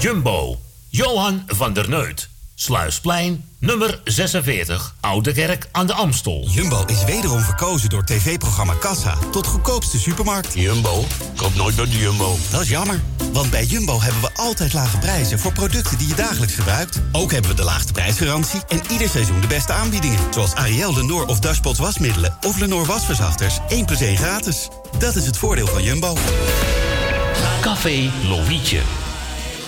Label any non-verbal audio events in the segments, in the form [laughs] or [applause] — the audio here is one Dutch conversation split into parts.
Jumbo, Johan van der Neut. Sluisplein, nummer 46, Oude Kerk aan de Amstel. Jumbo is wederom verkozen door tv-programma Kassa tot goedkoopste supermarkt. Jumbo? Koop nooit bij Jumbo. Dat is jammer, want bij Jumbo hebben we altijd lage prijzen voor producten die je dagelijks gebruikt. Ook hebben we de laagste prijsgarantie en ieder seizoen de beste aanbiedingen. Zoals Ariel de Noor of Dashpot wasmiddelen of Lenor wasverzachters 1 plus 1 gratis. Dat is het voordeel van Jumbo. Café Lovietje.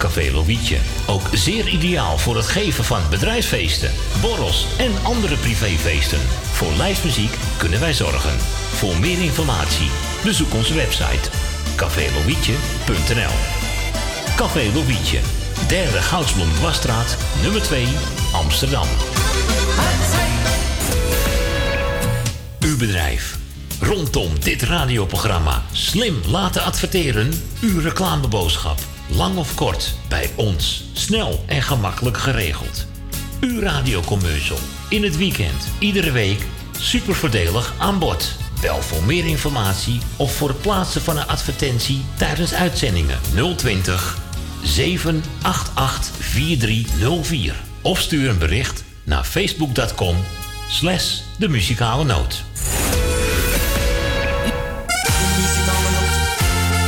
Café Lovietje. Ook zeer ideaal voor het geven van bedrijfsfeesten, borrels en andere privéfeesten. Voor lijstmuziek kunnen wij zorgen. Voor meer informatie bezoek onze website cafélovietje.nl Café Lovietje, derde Goudsblom Dwarsstraat, nummer 2, Amsterdam. Uw bedrijf. Rondom dit radioprogramma slim laten adverteren. Uw reclameboodschap. Lang of kort, bij ons. Snel en gemakkelijk geregeld. Uw radiocommercial. In het weekend, iedere week. Super voordelig aan bod. Bel voor meer informatie of voor het plaatsen van een advertentie tijdens uitzendingen 020 788 4304. Of stuur een bericht naar facebook.com slash de muzikale noot.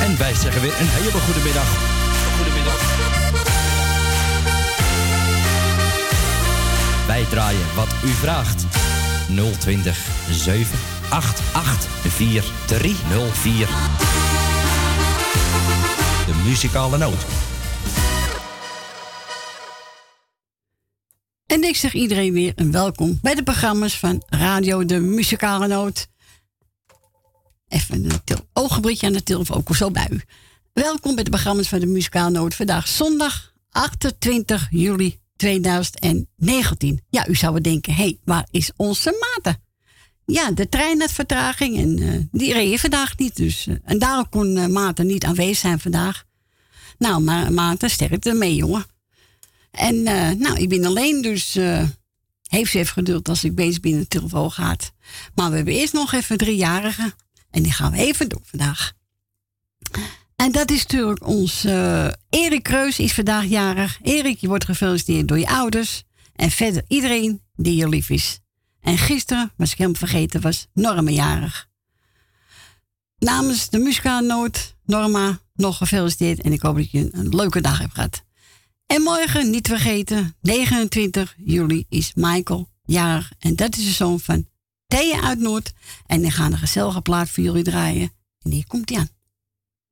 En wij zeggen weer een hele goede middag. Wij draaien wat u vraagt. 020 788 4304. De muzikale noot. En ik zeg iedereen weer een welkom bij de programma's van Radio de Muzikale Noot. Even een ogenblikje aan de telefoon, ook zo bij u. Welkom bij de programma's van de Muzikale Noot. Vandaag zondag 28 juli 2019. Ja, u zou denken, hé, hey, waar is onze Maarten? Ja, de trein had vertraging en eh, die reed vandaag niet. Dus, eh, en daarom kon uh, Maarten niet aanwezig zijn vandaag. Nou, maar Maarten, sterkte mee, jongen. En nou, ik ben alleen, dus heeft ze even geduld als ik bezig ben in de telefoon gaat. Maar we hebben eerst nog even driejarigen. En die gaan we even doen vandaag. En dat is natuurlijk ons eh, Erik Kreus is vandaag jarig. Erik, je wordt gefeliciteerd door je ouders. En verder iedereen die je lief is. En gisteren, was ik helemaal vergeten, was Norma jarig. Namens de muzikale noot, Norma, nog gefeliciteerd. En ik hoop dat je een, een leuke dag hebt gehad. En morgen, niet vergeten, 29 juli is Michael jarig. En dat is de zoon van Thea uit Noord. En die gaan een gezellige plaat voor jullie draaien. En hier komt hij aan.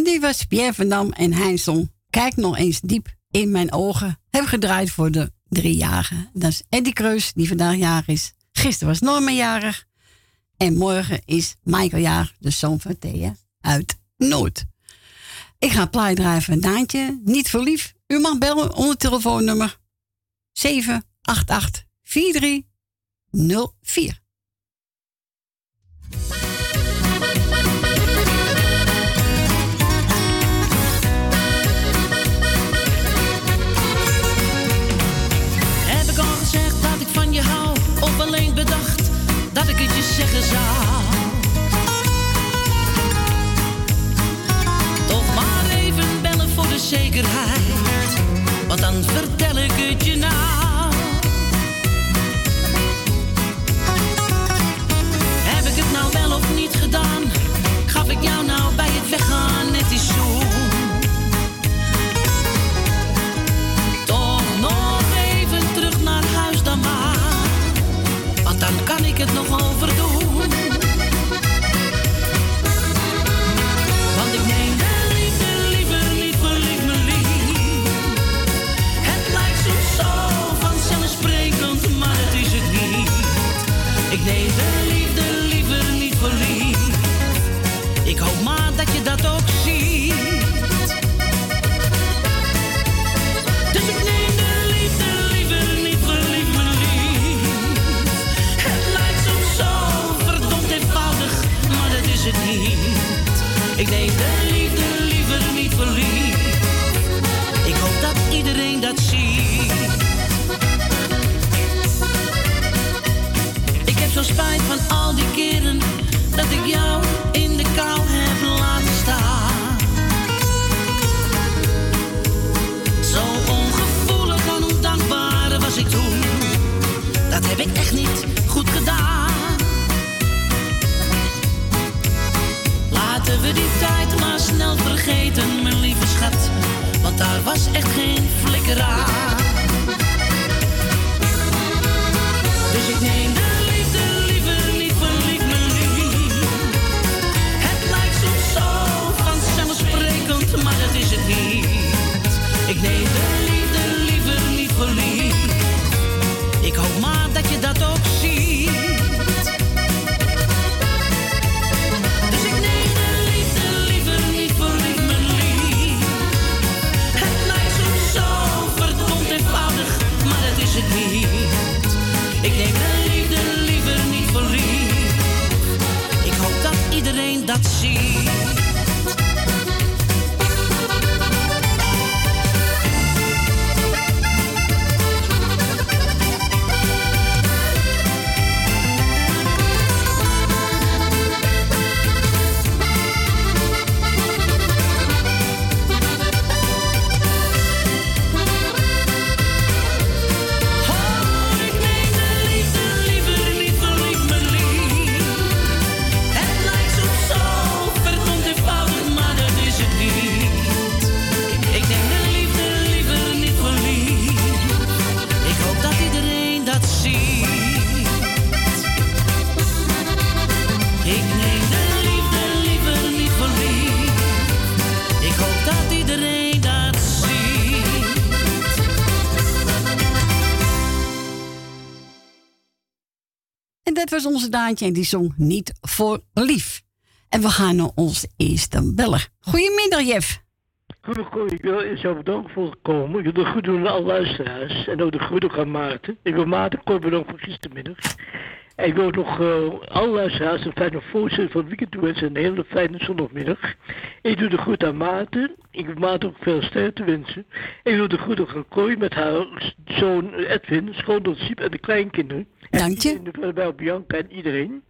En die was Pierre van Dam en Heinzon. Kijk nog eens diep in mijn ogen. Heb gedraaid voor de driejarige. Dat is Eddie Kreus, die vandaag jarig is. Gisteren was Norma jarig. En morgen is Michael jarig, de zoon van Thea uit Noord. Ik ga plaai draaien van Daantje. Niet verliefd. U mag bellen onder telefoonnummer 788 4304. Ik het je zeggen zou. Toch maar even bellen voor de zekerheid, want dan vertel ik het je Ik spijt van al die keren dat ik jou in de kou heb laten staan. Zo ongevoelig en ondankbaar was ik toen. Dat heb ik echt niet goed gedaan. Laten we die tijd maar snel vergeten, mijn lieve schat. Want daar was echt geen flikker aan. Dus ik was onze Daantje en die zong niet voor lief. En we gaan naar onze eerste beller. Goedemiddag, Jef. Goedemiddag, ik wil jou bedanken voor het komen. Ik wil de goed doen aan alle luisteraars. En ook de groeten aan Maarten. Ik wil Maarten kort bedanken voor gistermiddag. En ik wil nog uh, alle luisteraars een fijne voorzitter van het weekend toewensen. En een hele fijne zondagmiddag. Ik doe de goed aan Maarten. Ik wil Maarten ook veel sterkte wensen. Ik wil de groeten gaan Kooi met haar zoon Edwin, schoondochter Siep en de kleinkinderen. Dank je. Bij Bianca en iedereen.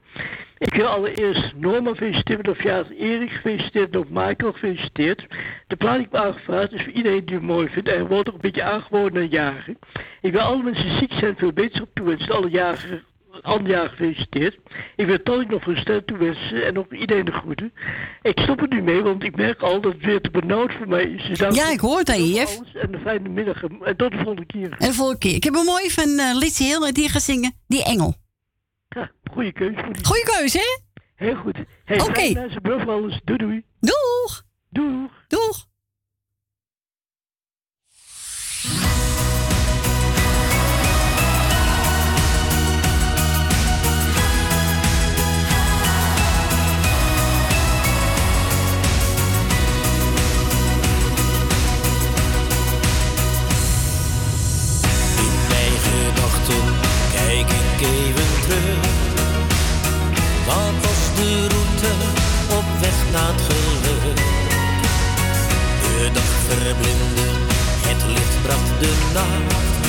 Ik wil allereerst Norma feliciteren met verjaardag. Erik gefeliciteerd. Ook Michael gefeliciteerd. De plaat ik heb aangevraagd is voor iedereen die het mooi vindt. En wordt ook een beetje aangeboden naar jaren. Ik wil alle mensen ziek zijn veel beterschap toewensen. Alle jaren jaar gefeliciteerd. Ik wil Tony nog een ster toewensen en ook iedereen de groeten. Ik stop er nu mee, want ik merk al dat het weer te benauwd voor mij is. Dus ja, ik hoor het aan je. En een fijne middag en tot de volgende keer. En de volgende keer. Ik heb een mooie van uh, Lizzie Heel die gaat zingen, Die Engel. Ja, goede keuze. Goede keuze, hè? Heel goed. Hey, Oké. Okay. Doei doei. Doeg. Doeg. Hola ik even. Wat was de route op weg naar het geluk? De dag verblindde, het licht bracht de nacht.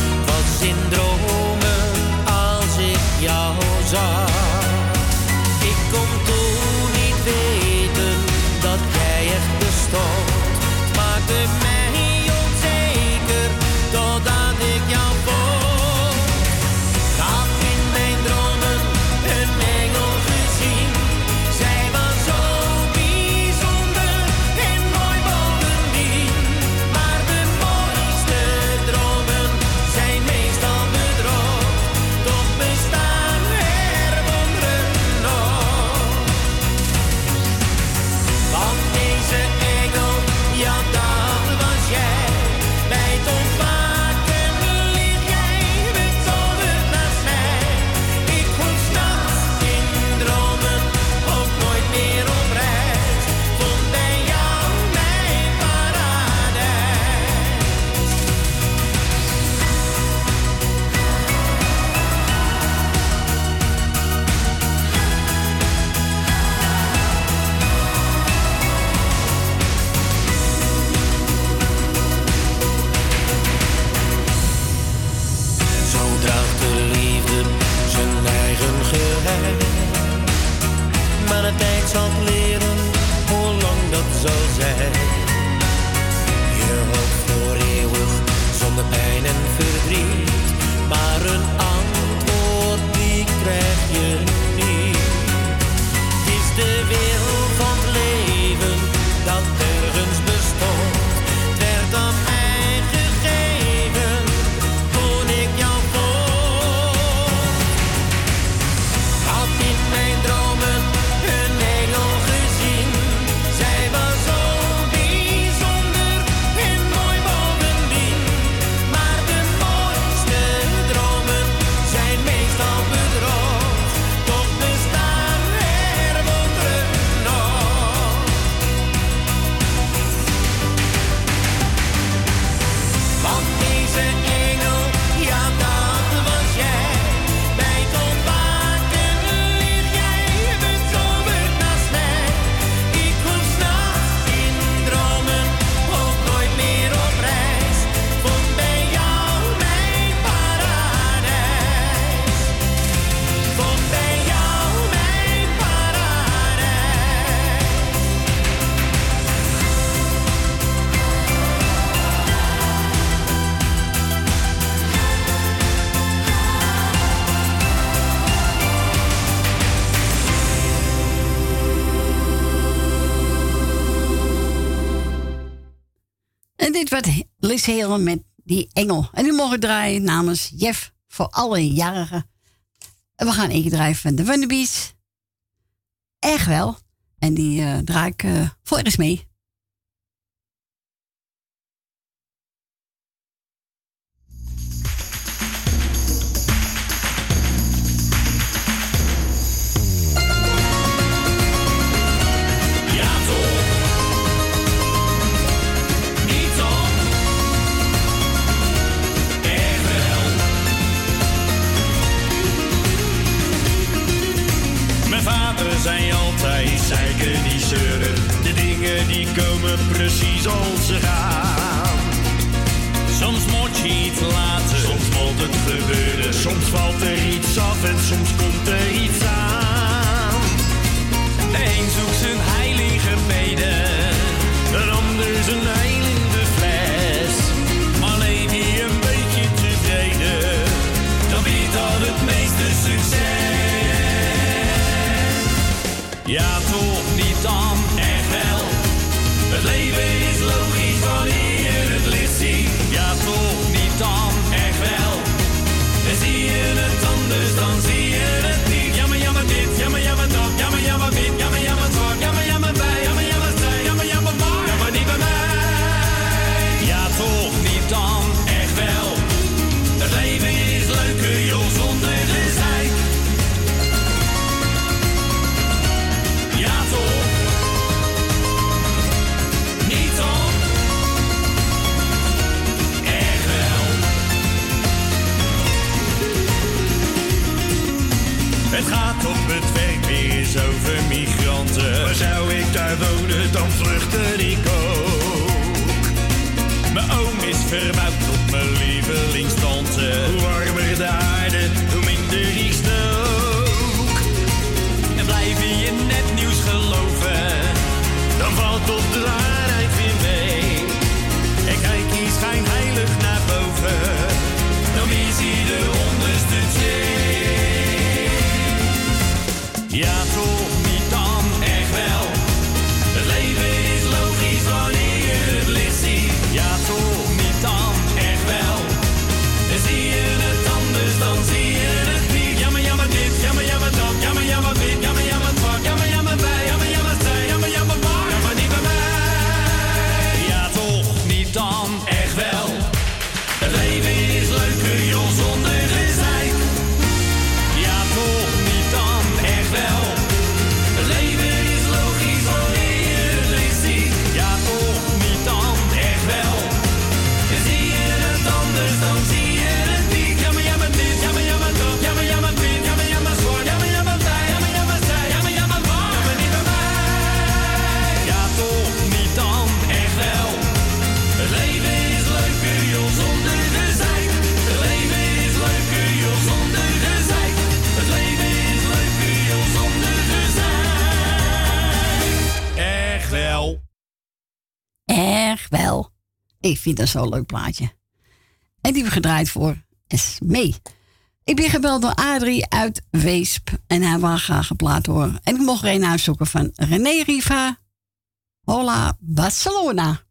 Met die engel. En nu mogen draaien namens Jeff voor alle jarigen. En we gaan even keer draaien van de Wunderbees. Echt wel. En die uh, draai ik uh, voor eens mee. precies als ze gaan. Soms moet je iets laten, soms moet het gebeuren. Soms valt er iets af en soms komt er iets is over migranten. waar zou ik daar wonen, dan vluchtte ik ook. Mijn oom is verbouwd op mijn lievelingstante. Hoe warmer de aarde, hoe minder ik stook. En blijf je net nieuws geloven, dan valt op de Ik vind dat zo'n leuk plaatje. En die we gedraaid voor Smee. Ik ben gebeld door Adrie uit Weesp. En hij wil graag geplaat horen. En ik mocht er een uitzoeken van René Riva. Hola, Barcelona.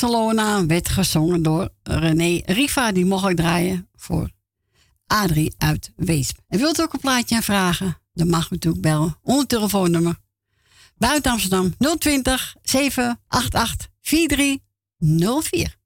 Barcelona werd gezongen door René Riva. Die mocht ik draaien voor Adrie uit Weesp. En wilt u ook een plaatje aanvragen? Dan mag u natuurlijk bellen. Onder telefoonnummer. Buiten Amsterdam 020 788 4304.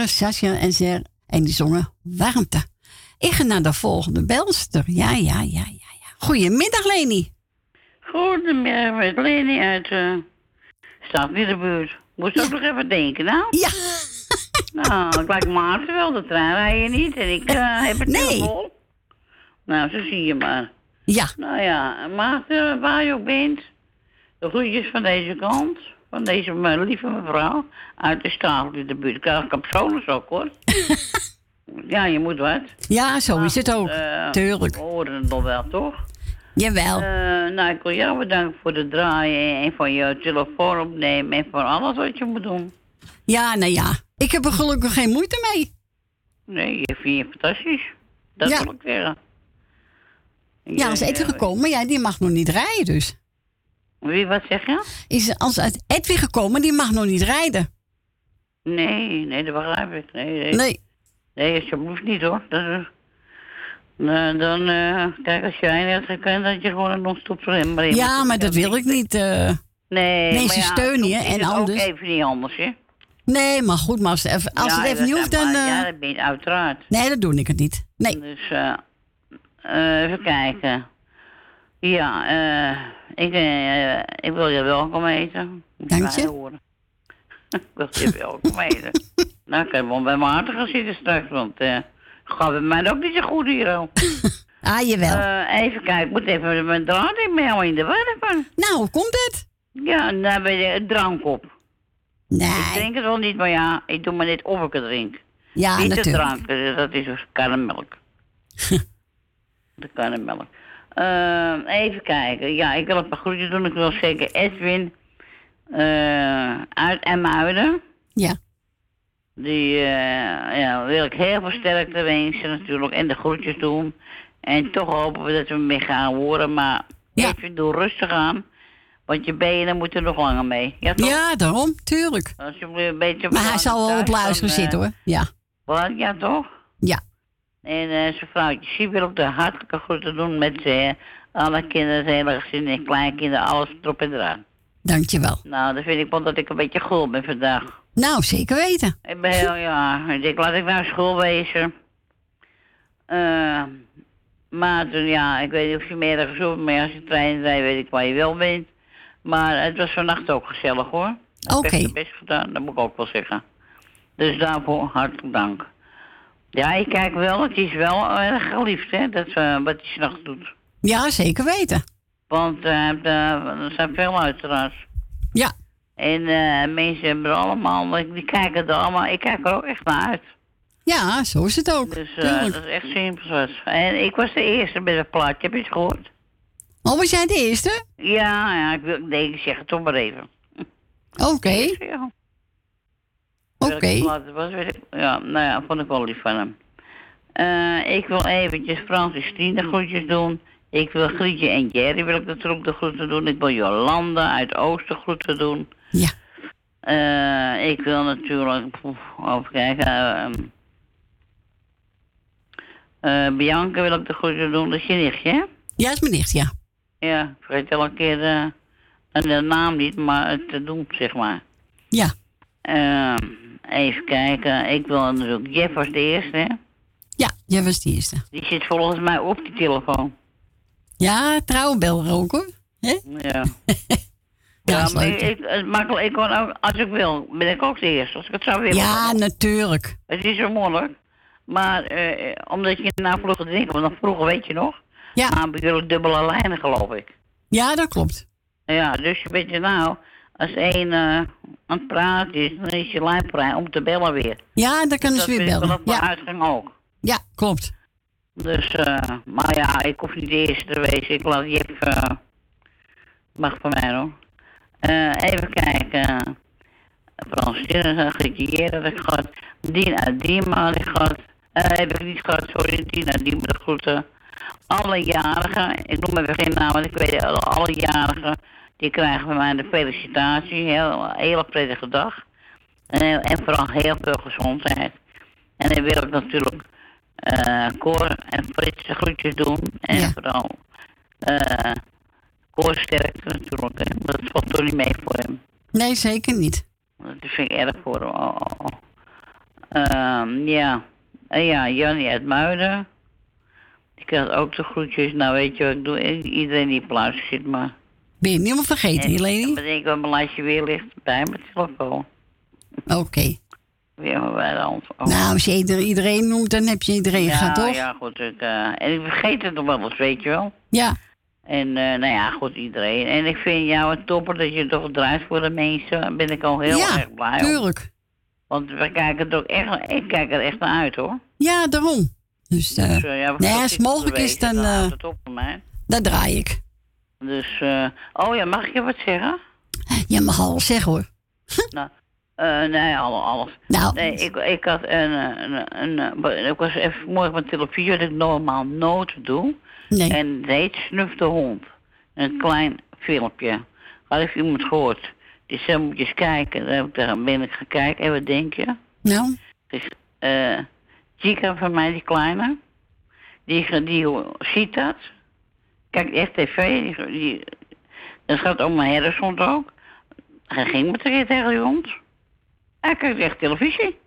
Waren Sascha en Zer en die zongen Warmte. Ik ga naar de volgende belster. Ja, ja, ja, ja. ja. Goedemiddag, Leni. Goedemiddag, met Leni uit uh, Stadwierenbuurt. Moest ook nog even denken, nou? Ja. [laughs] nou, ik lijkt Maarten wel, de trein rij je niet en ik eh, heb het Nee. vol. Nou, zo zie je maar. Ja. Nou ja, Maarten, waar je ook bent, de groetjes van deze kant, van deze me- lieve mevrouw, uit de Stadwierenbuurt. Ik krijg capsules ook, hoor. [laughs] ja, je moet wat. Ja, zo is het ook. Eh, Tuurlijk. We horen het nog wel, toch? Jawel. Eh, nou, ik wil jou bedanken voor het draaien en voor je telefoon opnemen en voor alles wat je moet doen. Ja, nou ja. Ik heb er gelukkig geen moeite mee. Nee, je vindt je fantastisch. Dat Ja. wil ik zeggen. Ja, is Edwin gekomen, maar ja, die mag nog niet rijden dus. Wie, wat zeg je? Is als uit Edwin gekomen, die mag nog niet rijden. Nee, nee, dat begrijp ik. Nee, nee. Nee. Nee, alsjeblieft niet hoor. Dat is, nou, dan, eh, kijk, als jij net gekend dat je gewoon een non-stop in Ja, maar dat wil ik niet. eh. Nee, Nee, ze ja, steunen je en het anders. ook even niet anders, hè? Nee, maar goed, maar als, het even, als Ja, het even niet hoeft, dan... eh, Ja, dat ben je uiteraard. Nee, dat doe ik het niet. Nee. Dus, eh, eh, even kijken. Ja, eh, ik, eh, ik wil je welkom eten. Dank je. Horen. [laughs] ik wil je welkom eten. [laughs] nou, ik heb wel bij mijn hart gaan zitten straks, want eh gaat bij mij ook niet zo goed hier al. [laughs] ah, jawel. Eh, even kijken, ik moet even mijn draad in mij in de war van. Nou, hoe komt het? Ja, nou ben je drank op. Nee. Ik drink het wel niet, maar ja, ik doe maar net of ik het drink. Ja, niet de natuurlijk. drank, eh, dat is dus karnemelk. de karnemelk. Eh, even kijken. Ja, ik wil een paar groetjes doen. Ik wil zeker Edwin eh, uit Emmuiden. Ja. Die eh, ja, wil ik heel veel sterkte wensen natuurlijk. En de groetjes doen. En toch hopen we dat we mee gaan horen. Maar even doe rustig aan. Want je benen moeten nog langer mee. Ja, toch? Ja, daarom, tuurlijk. Als je een beetje Maar hij zal wel op luisteren zitten, hoor. Ja. Wat? Ja, toch? Ja. En eh zijn vrouwtje Siep wil ook de hartelijke groeten doen met eh, alle kinderen, het hele gezin en kleinkinderen, alles erop en eraan. Dankjewel. Nou, dan vind ik wel dat ik een beetje gul ben vandaag. Nou, zeker weten. Ik ben heel, ja, ik denk, laat ik naar school wezen. Eh, maar toen, ja, ik weet niet of je meer hebt gezocht, maar als je trein rijdt, weet ik waar je wel bent. Maar het was vannacht ook gezellig hoor. Ik Oké. heb het best gedaan, dat moet ik ook wel zeggen. Dus daarvoor hartelijk dank. Ja, ik kijk wel, het is wel erg geliefd, hè, dat, eh, wat hij s'nachts doet. Ja, zeker weten. Want eh, eh, er zijn veel uiteraard. Ja. En eh, mensen hebben er allemaal, die kijken er allemaal, ik kijk er ook echt naar uit. Ja, zo is het ook. Dus eh, dat is echt simpel. En ik was de eerste met het plaatje, heb je het gehoord? Oh, was jij de eerste? Ja, ja, ik, wil, nee, ik zeg het toch maar even. Oké. Ja. Oké. Welke plaat het was, weet ik. Ja, nou ja, vond ik wel lief van hem. Eh, ik wil eventjes Frans en Stien de groetjes doen. Ik wil Grietje en Jerry wil ik natuurlijk de groeten doen. Ik wil Jolanda uit Oosten groeten doen. Ja. Eh, ik wil natuurlijk, even kijken, ehm, eh, Bianca wil ik de groeten doen. Dat is je nichtje, hè? Ja, is mijn nicht, ja. Ja, ik vergeet elke keer de, de naam niet, maar het te doen, zeg maar. Ja. Ehm, even kijken. Ik wil natuurlijk Jeff als de eerste. hè. Ja, jij was de eerste. Die zit volgens mij op die telefoon. Ja, trouwbel ook hoor. Hè? Ja. [laughs] Ja, maar ik, makkelijk, ik kan ook, als ik wil, ben ik ook de eerste. Als ik het zou willen. Ja, natuurlijk. Het is zo moeilijk. Maar eh, omdat je na vroeger denkt, want dan vroeger weet je nog. Ja. Maar bij jullie dubbele lijnen, geloof ik. Ja, dat klopt. Ja, dus je weet je nou, als één eh, aan het praten is, dan is je lijn vrij om te bellen weer. Ja, dan kunnen dat ze weer bellen. mijn Ja. uitgang ook. ja, klopt. Dus, eh, maar ja, ik hoef niet de eerste te wezen. Ik laat Jip, eh mag van mij hoor. Eh, even kijken. Frans Jere had ik gehad. Dina Dima had ik gehad. Eh, heb ik niet gehad, sorry. Dina Dima de groeten. Alle jarigen, ik noem even geen naam, want ik weet alle, alle jarigen, die krijgen van mij de felicitatie. Heel, een hele prettige dag. En, en vooral heel veel gezondheid. En dan wil ik natuurlijk eh Cor en Frits de groetjes doen. En vooral eh Cor natuurlijk. Hè. Dat valt toch niet mee voor hem. Nee, zeker niet. Dat vind ik erg voor hem. Oh, oh, oh. Ehm, ja. En ja, Jannie uit Muiden. Ik krijg ook de groetjes. Nou, weet je wat ik doe? Iedereen die luister zit, maar... Ben je niet helemaal vergeten, En Helene? Ik bedenk wat mijn lijstje weer ligt bij mijn telefoon. Oké. Weer bij de hand. Oh. Nou, als je ieder- iedereen noemt, dan heb je iedereen ja, gehad, toch? Ja, goed. Ik, eh, en ik vergeet het nog wel eens, weet je wel. Ja. En eh, nou ja, goed, iedereen. En ik vind jou een topper dat je toch draait voor de mensen. Daar ben ik al heel Ja, erg blij tuurlijk. Want we kijken er ook echt, ik kijk er echt naar uit hoor. Ja, daarom. Dus, Dus, eh, ja, nee, dat als het mogelijk is, dan, dan draai ik. Dus, eh, oh ja, mag ik je wat zeggen? Je mag alles zeggen, hoor. [laughs] nou, eh, nee, alles. alles. Nou. Nee, ik, ik had een, eh, een, een, een- ik was even op mijn televisie, wat ik normaal nooit doe. Nee. En het heet Snuf de Hond. Een klein filmpje. Had ik iemand gehoord. Die zei, moet je eens kijken. Daar heb ik daar ben ik gaan kijken. En wat denk je? Nou? Dus, eh, Chica van mij, die kleine, die, die ziet dat. Kijk, echt tv, die, die, dat gaat om mijn herdershond ook. Hij ging met de tegen die hond. Hij kijkt echt televisie.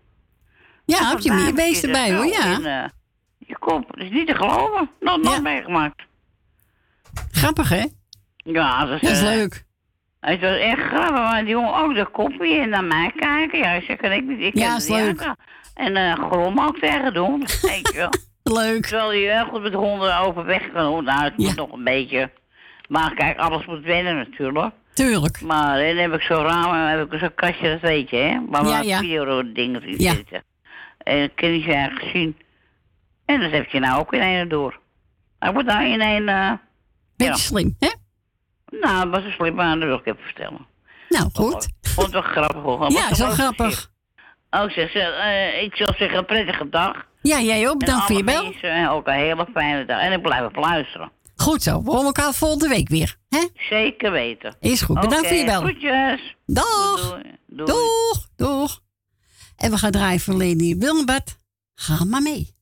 Ja, heb je meer beest zit er erbij hoor, ja. in, eh, je kop, dat is niet te geloven. Nog nooit meegemaakt. Grappig, hè? Ja, dat is, Dat is eh, leuk. Het was echt grappig, maar die jongen ook de kopie en naar mij kijken. Ja, ik zeg, ik niet, ik Ja, is leuk. En eh grom ook tegen doen, weet je wel. [laughs] Leuk. Terwijl hij heel goed met honden overweg kan doen. Nou, het moet nog een beetje. Maar kijk, alles moet wennen natuurlijk. Tuurlijk. Maar dan heb ik zo'n raam en heb ik zo'n kastje, dat weet je, hè. Waar Ja, waar ja. in Ja. zitten. En dat ken je eigenlijk zien. En dat heb je nou ook in één door. Hij wordt nou in één... eh Beetje slim, hè? nou, dat was een slim aan, dat wil ik even vertellen. Nou, goed. Ik vond het wel grappig hoor. Maar Ja, leuk grappig. Oh, zeg, zeg, eh, ik zal zeggen een prettige dag. Ja, jij ook. Bedankt voor je bel. mensen, en ook een hele fijne dag. En ik blijf op luisteren. Goed zo. We horen elkaar volgende week weer. Hè? Zeker weten. Is goed. Bedankt voor je bel. Groetjes. Doei, doei. Doeg. Doeg. En we gaan draaien voor Leni Wilmbert. Ga maar mee.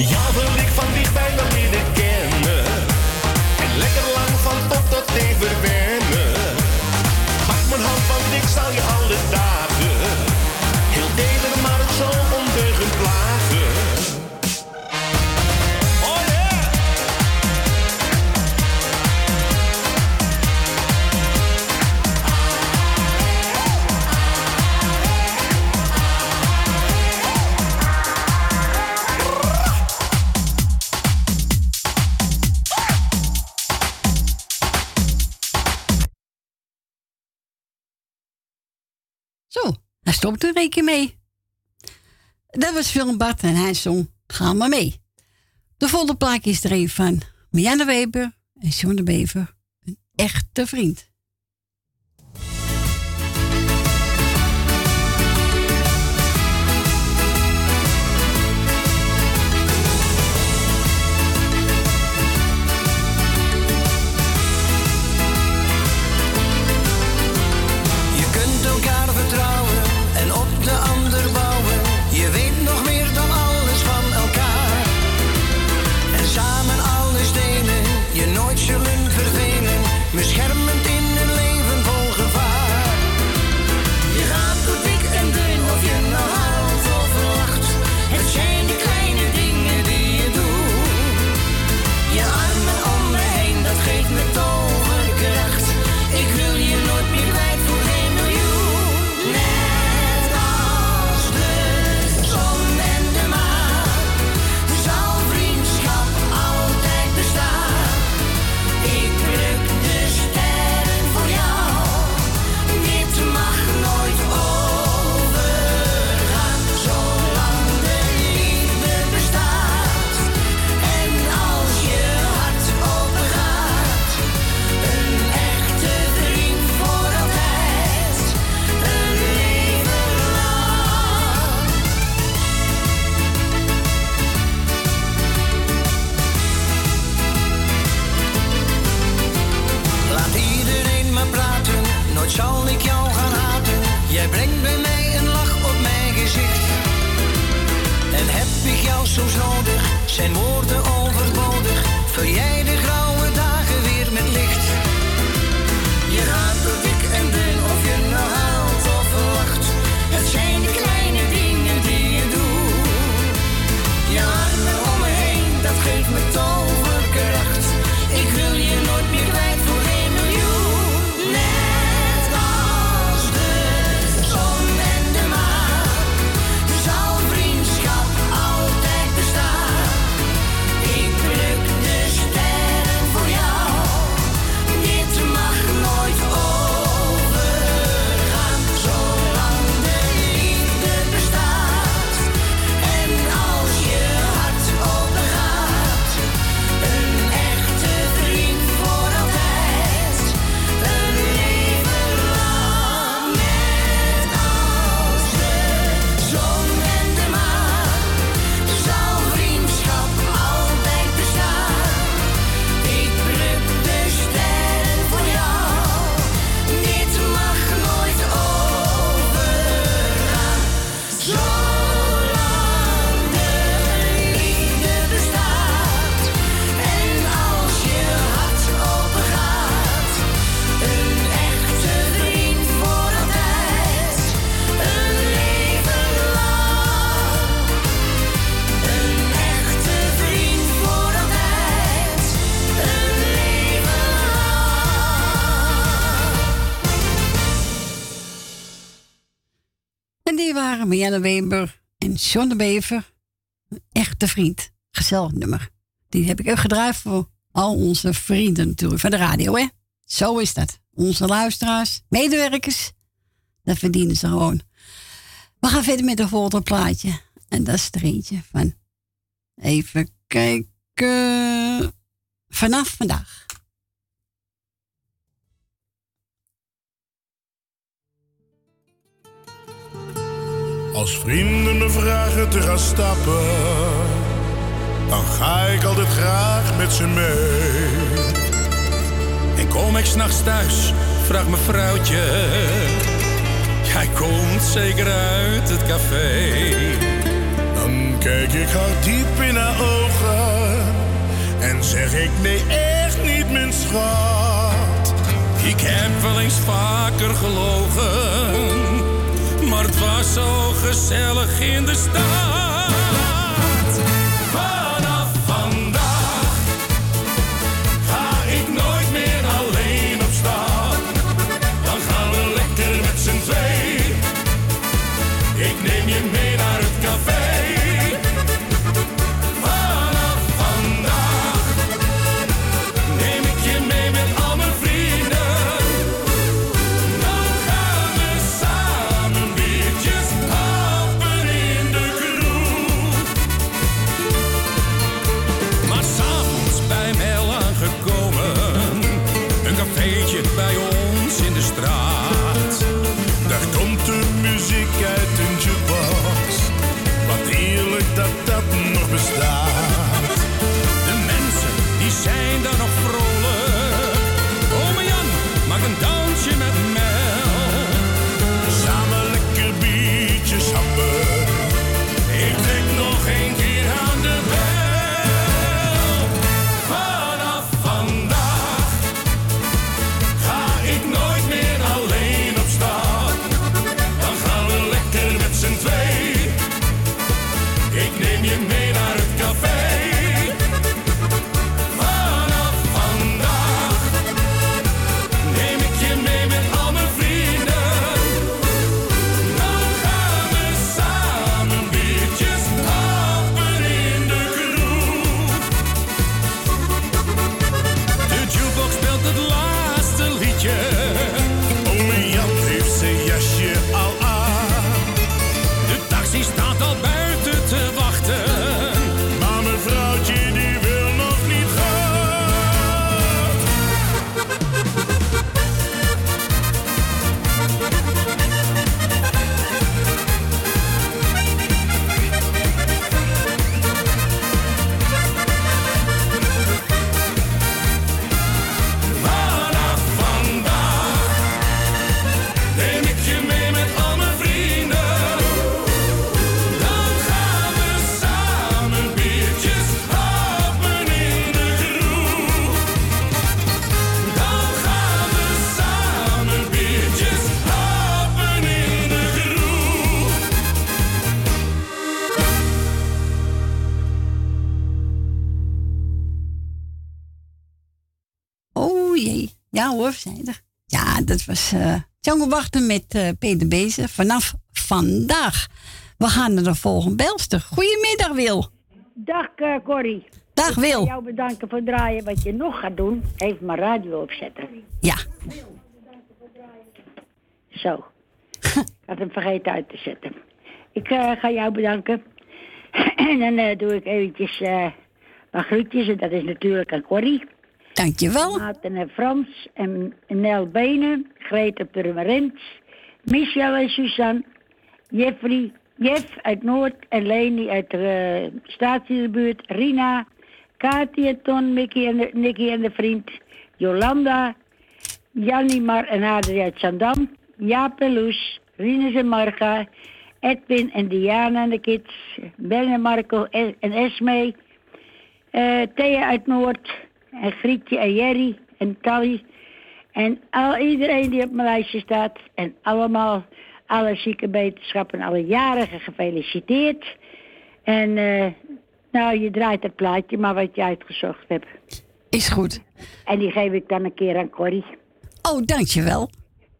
Jou stopt er keer mee. Dat was Willem Bart en hij zong Ga maar mee. De volgende plaat is er een van Marianne Weber en John de Bever. Een echte vriend. Marianne Weber en John de Bever. Een echte vriend. Gezellig nummer. Die heb ik ook gedraaid voor al onze vrienden natuurlijk van de radio, hè? Zo is dat. Onze luisteraars, medewerkers, dat verdienen ze gewoon. We gaan verder met de volgende plaatje. En dat is er eentje van. Even kijken. Vanaf vandaag. Als vrienden me vragen te gaan stappen, dan ga ik altijd graag met ze mee. En kom ik s'nachts thuis, vraagt mijn vrouwtje. Jij komt zeker uit het café. Dan kijk ik haar diep in haar ogen en zeg ik nee, echt niet, mijn schat. Ik heb wel eens vaker gelogen, maar het was zo gezellig in de stad. Dat was eh Django Wachten met eh, Peter Bezen vanaf vandaag. We gaan naar de volgende belster. Goedemiddag Wil. Dag eh, Corrie. Dag Ik Wil. wil jou bedanken voor het draaien. Wat je nog gaat doen, even mijn radio opzetten. Ja. Zo. ik had hem vergeten uit te zetten. Ik ga jou bedanken. [clears throat] en dan doe ik eventjes mijn groetjes. En dat is natuurlijk aan Corrie. Dankjewel. Maarten en Frans en Nel Benen. Greta Purmerend. Michel en Suzanne. Jeffrey. Jeff uit Noord en Leni uit de uh. Rina. Kati en Ton, Mickey en de, Nicky en de vriend. Jolanda. Jannie Mar en Adrie uit Zandam. Jaap en Loes. Rinus en Marga. Edwin en Diana en de kids. Ben en Marco en, Esme. eh Thea uit Noord. En Grietje en Jerry en Tally. En al, iedereen die op mijn lijstje staat. En allemaal alle zieke wetenschappen, alle jarigen gefeliciteerd. En eh, nou, je draait het plaatje maar wat je uitgezocht hebt. Is goed. En die geef ik dan een keer aan Corrie. Oh, dankjewel.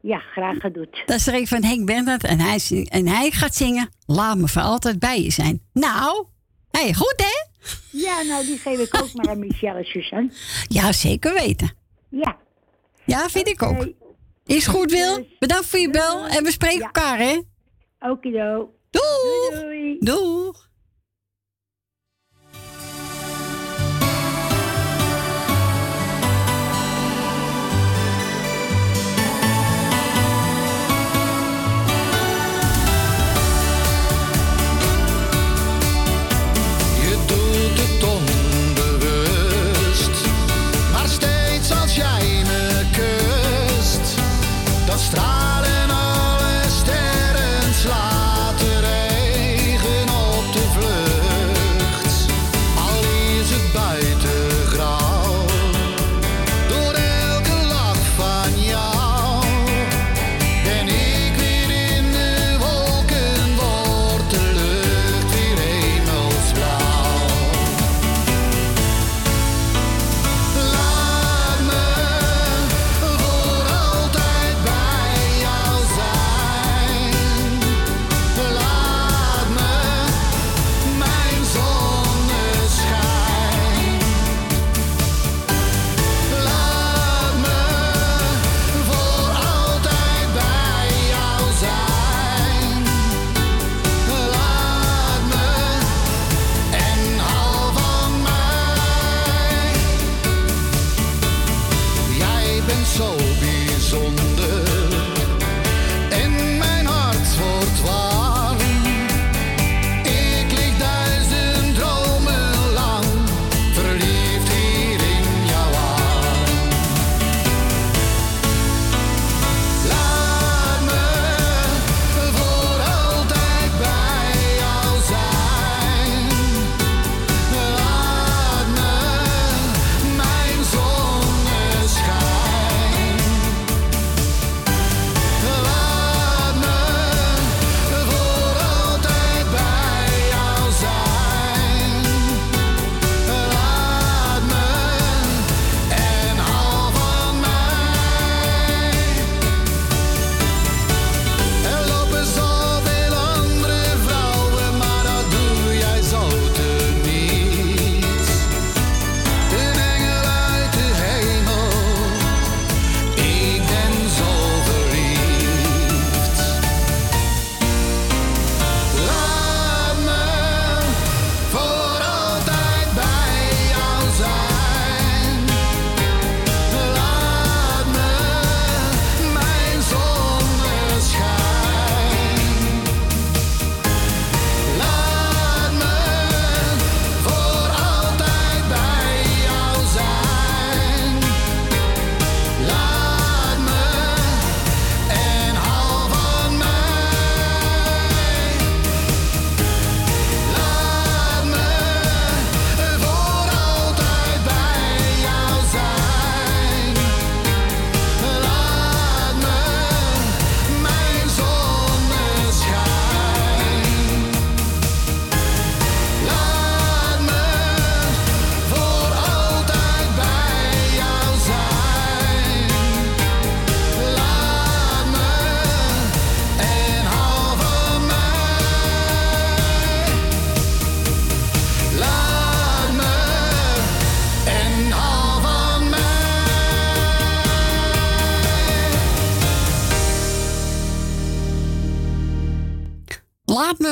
Ja, graag gedaan. Dat is er van Henk Bernhard en hij, en hij gaat zingen. Laat me voor altijd bij je zijn. Nou, hey, goed hè? Ja, nou, die geef ik ook maar aan Michel en Suzanne. Ja, zeker weten. Ja. Ja, vind ik ook. Is goed, Wil. Bedankt voor je bel en we spreken elkaar, hè? Okido. Doeg. Doei. Doeg.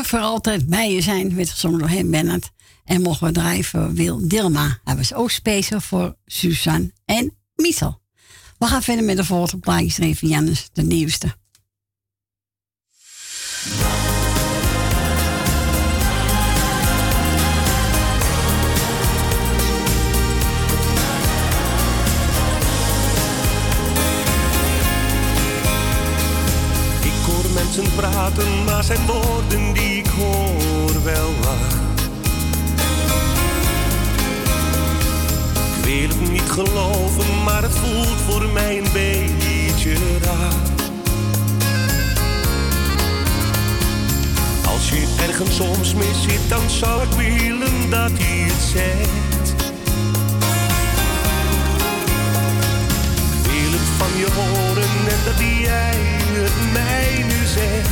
Voor altijd bij je zijn, werd gezongen door Henk Bennett. En mogen we voor Wil Dilma. Hij was ook speciaal voor Suzanne en Michel. We gaan verder met de volgende plaatjes even, Jannes, de nieuwste. Mensen praten, maar zijn woorden die ik hoor wel waar. Ik wil het niet geloven, maar het voelt voor mij een beetje raar. Als je ergens soms mis zit, dan zou ik willen dat hij het zegt. Ik wil het van je horen en dat jij het mij nu zegt.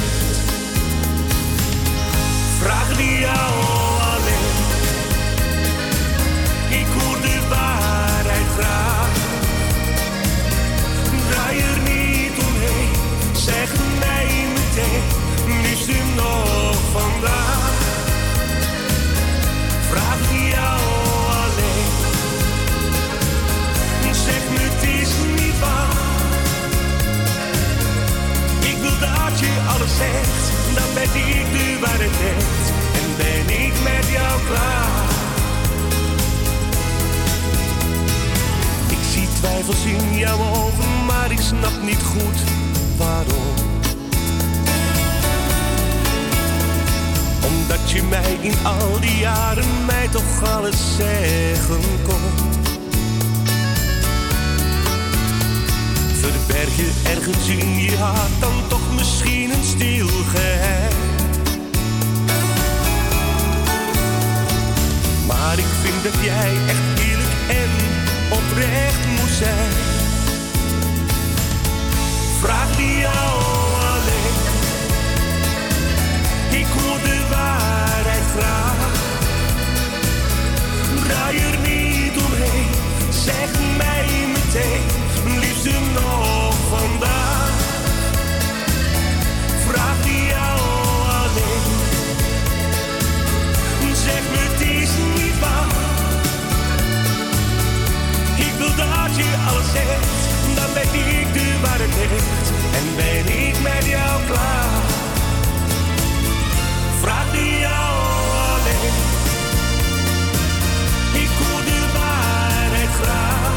Vraag die jou alleen. Ik hoor de waarheid graag. Draai er niet omheen, zeg mij meteen, liefst u nog vandaag. Dan ben ik de waarheid zegt. En ben ik met jou klaar. Ik zie twijfels in jouw ogen, maar ik snap niet goed waarom. Omdat je mij in al die jaren mij toch alles zeggen kon. Verberg je ergens in je hart dan toch misschien een stil. Maar ik vind dat jij echt eerlijk en oprecht moet zijn. Vraag die jou alleen. Ik hoor de waarheid graag. Draai er niet omheen, zeg mij meteen, liefste nog vandaag. Dan ben ik waarheid zegt. En ben ik met jou klaar. Vraag die jou alleen. Ik hoor de waarheid graag.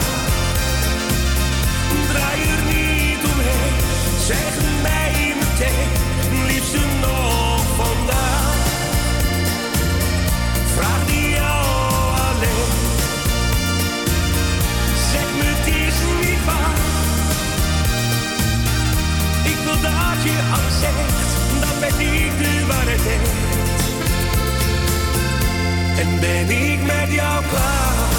Draai er niet omheen, zeg mij meteen, liefste nog weet ik nu wat. En ben ik met jou klaar?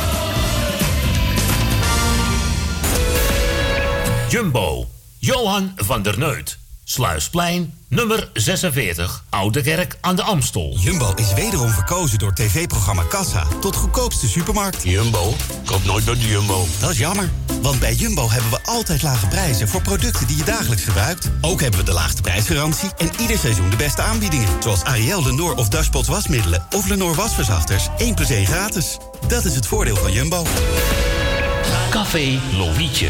Jumbo, Johan van der Neut. Sluisplein, nummer 46, Oude Kerk aan de Amstel. Jumbo is wederom verkozen door tv-programma Kassa tot goedkoopste supermarkt. Jumbo, koop nooit bij de Jumbo. Dat is jammer, want bij Jumbo hebben we altijd lage prijzen voor producten die je dagelijks gebruikt. Ook hebben we de laagste prijsgarantie en ieder seizoen de beste aanbiedingen. Zoals Ariel, Lenor of Dashpot wasmiddelen of Lenor wasverzachters. 1 plus 1 gratis. Dat is het voordeel van Jumbo. Café Lovietje.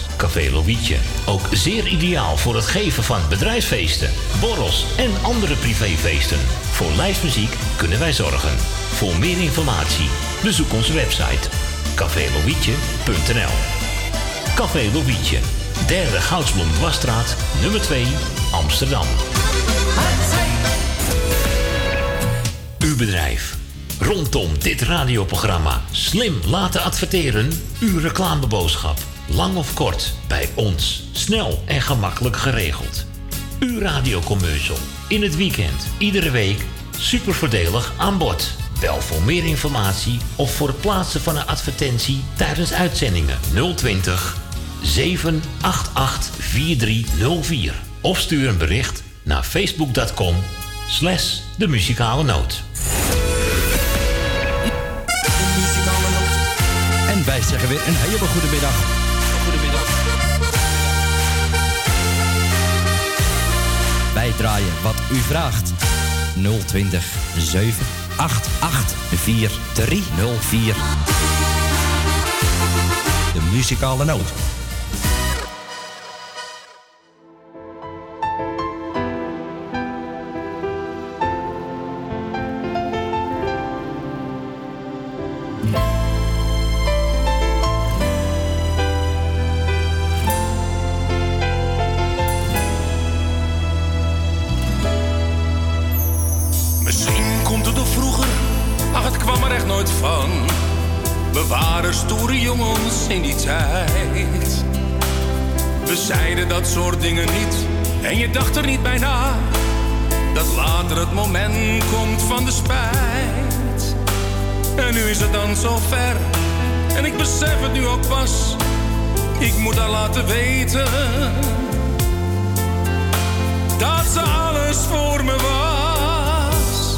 Café Lovietje. Ook zeer ideaal voor het geven van bedrijfsfeesten, borrels en andere privéfeesten. Voor lijstmuziek kunnen wij zorgen. Voor meer informatie bezoek onze website cafélovietje.nl Café Lovietje. Derde Goudsblom Dwarsstraat, nummer 2, Amsterdam. Uw bedrijf. Rondom dit radioprogramma slim laten adverteren. Uw reclameboodschap. Lang of kort, bij ons. Snel en gemakkelijk geregeld. Uw radiocommercial. In het weekend, iedere week. Super voordelig aan bod. Bel voor meer informatie of voor het plaatsen van een advertentie tijdens uitzendingen 020 788 4304. Of stuur een bericht naar facebook.com slash de muzikale noot. En wij zeggen weer een hele goede middag. Wat u vraagt. 020 788 4304. De muzikale noot. Dingen niet en je dacht er niet bij na. Dat later het moment komt van de spijt. En nu is het dan zo ver en ik besef het nu ook pas. Ik moet haar laten weten dat ze alles voor me was.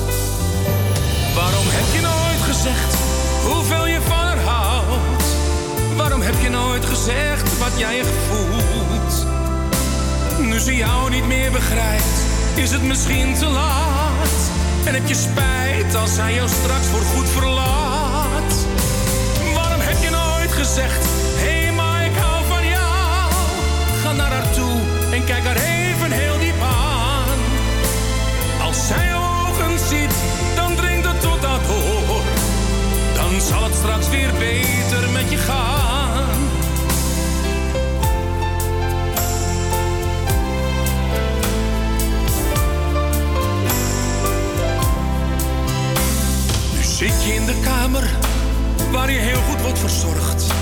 Waarom heb je nooit gezegd hoeveel je van haar houdt? Waarom heb je nooit gezegd wat jij echt voelt? Nu ze jou niet meer begrijpt, is het misschien te laat. En heb je spijt als zij jou straks voor goed verlaat? Waarom heb je nooit gezegd, hé hey, maar ik hou van jou? Ga naar haar toe en kijk haar even heel diep aan. Als zij ogen ziet, dan dringt het tot dat door. Dan zal het straks weer beter met je gaan. Zit je in de kamer waar je heel goed wordt verzorgd.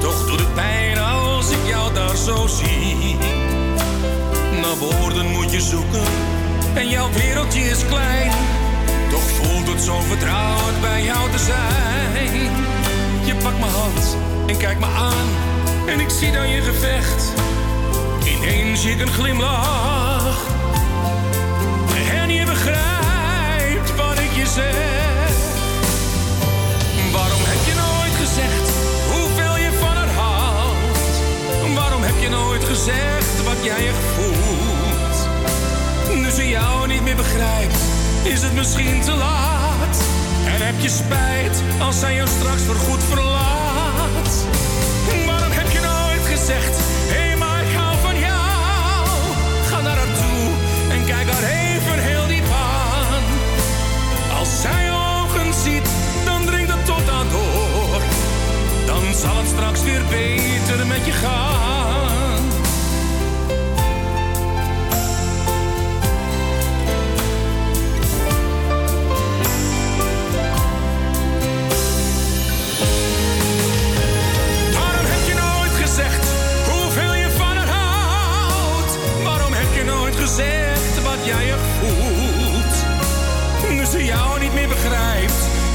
Toch doet het pijn als ik jou daar zo zie. Naar woorden moet je zoeken en jouw wereldje is klein. Toch voelt het zo vertrouwd bij jou te zijn. Je pakt mijn hand en kijkt me aan en ik zie dan je gevecht. Ineens ik een glimlach en je begrijpt wat ik je zeg. Nooit gezegd wat jij echt voelt? Nu ze jou niet meer begrijpt, is het misschien te laat. En heb je spijt als zij jou straks voorgoed verlaat. Waarom heb je nooit gezegd, hé hey, maar ik hou van jou. Ga naar haar toe en kijk haar even heel diep aan. Als zij ogen ziet, dan dringt het tot aan door. Dan zal het straks weer beter met je gaan.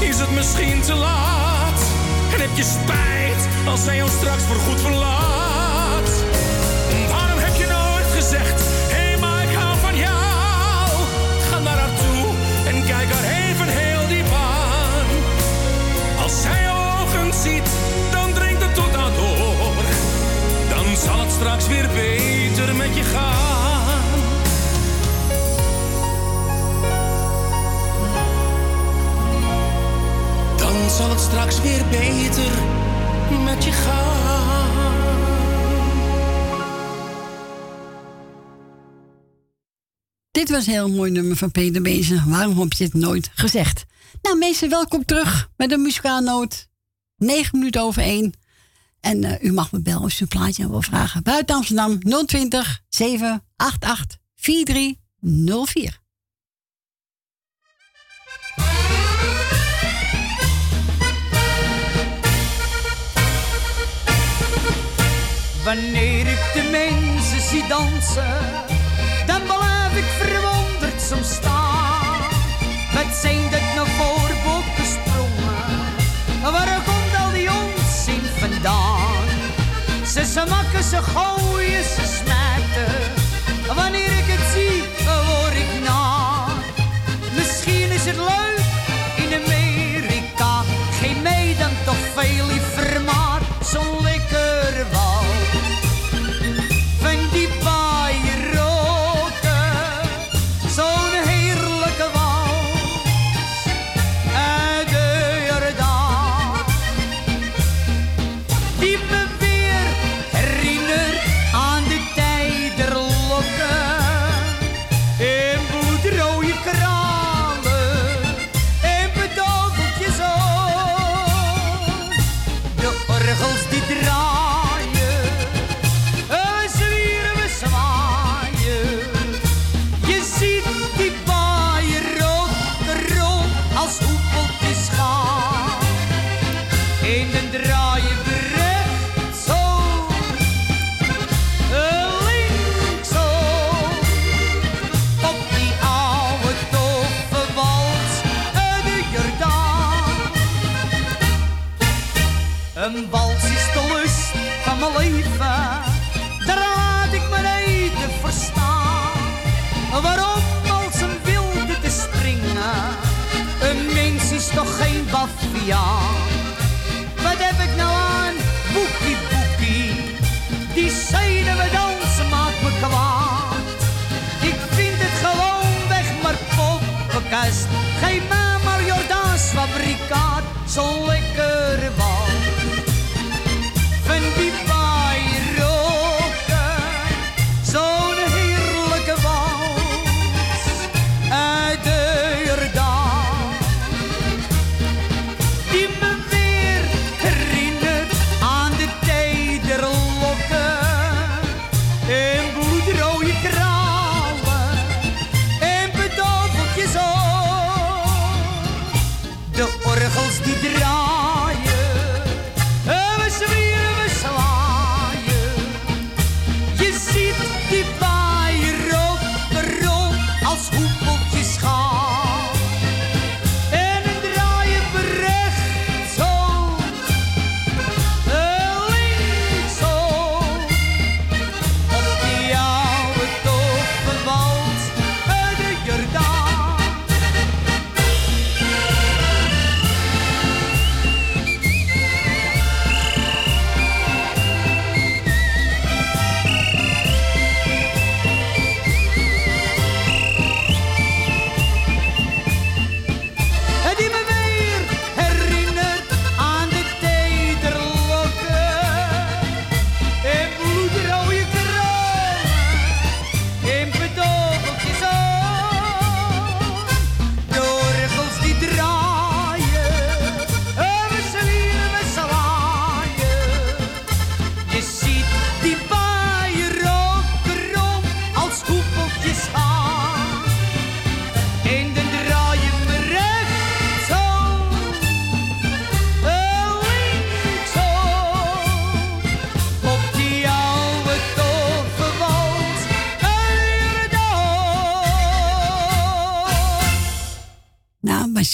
Is het misschien te laat. En heb je spijt als zij jou straks voorgoed verlaat? Waarom heb je nooit gezegd, hé maar ik hou van jou? Ga naar haar toe en kijk haar even heel diep aan. Als zij ogen ziet, dan dringt het tot aan door. Dan zal het straks weer beter met je gaan. Zal het straks weer beter met je gaan. Dit was een heel mooi nummer van Peter Bezen. Waarom heb je het nooit gezegd? Nou, mensen, welkom terug met de muzikaalnoot. 9 minuten over 1. En eh, u mag me bellen als u een plaatje wil vragen. Buiten Amsterdam 020 788 4304. Wanneer ik de mensen zie dansen, dan blijf ik verwonderd soms staan. Wat zijn dat nou voor bokkensprongen? Waar komt al die onzin vandaan? Ze smakken, ze gooien, ze smijten. Wanneer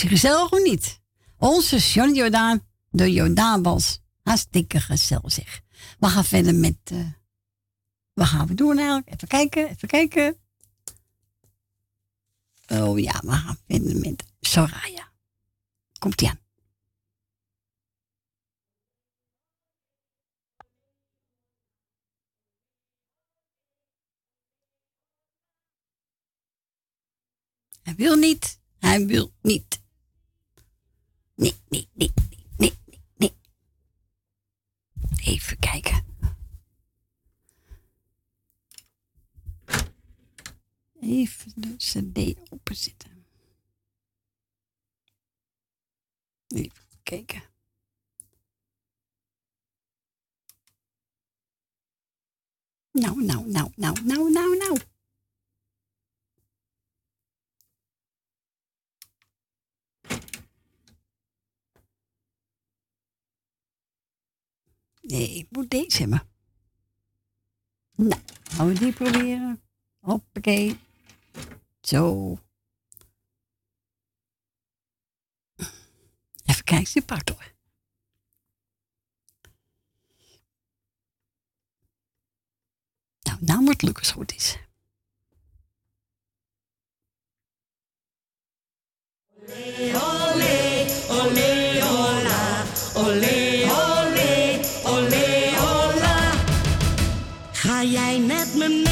gezellig of niet? Onze John Jordaan, de Jordaanbals. Hartstikke gezellig. We gaan verder met... Uh, wat gaan we doen eigenlijk? Even kijken, even kijken. Oh ja, we gaan verder met Soraya. Komt-ie aan. Hij wil niet. Hij wil niet. Nee, nee, nee, nee, nee, nee. Even kijken. Even de cd openzetten. Even kijken. Nou, nou, nou, nou, nou, nou, nou. Nee, ik moet deze hebben. Nou, gaan we die proberen. Hoppakee. Zo. Even kijken, die pakt hoor. Nou, nou moet het lukken als goed is. Olé, olé, olé, hola. olé, olé. jij net mee.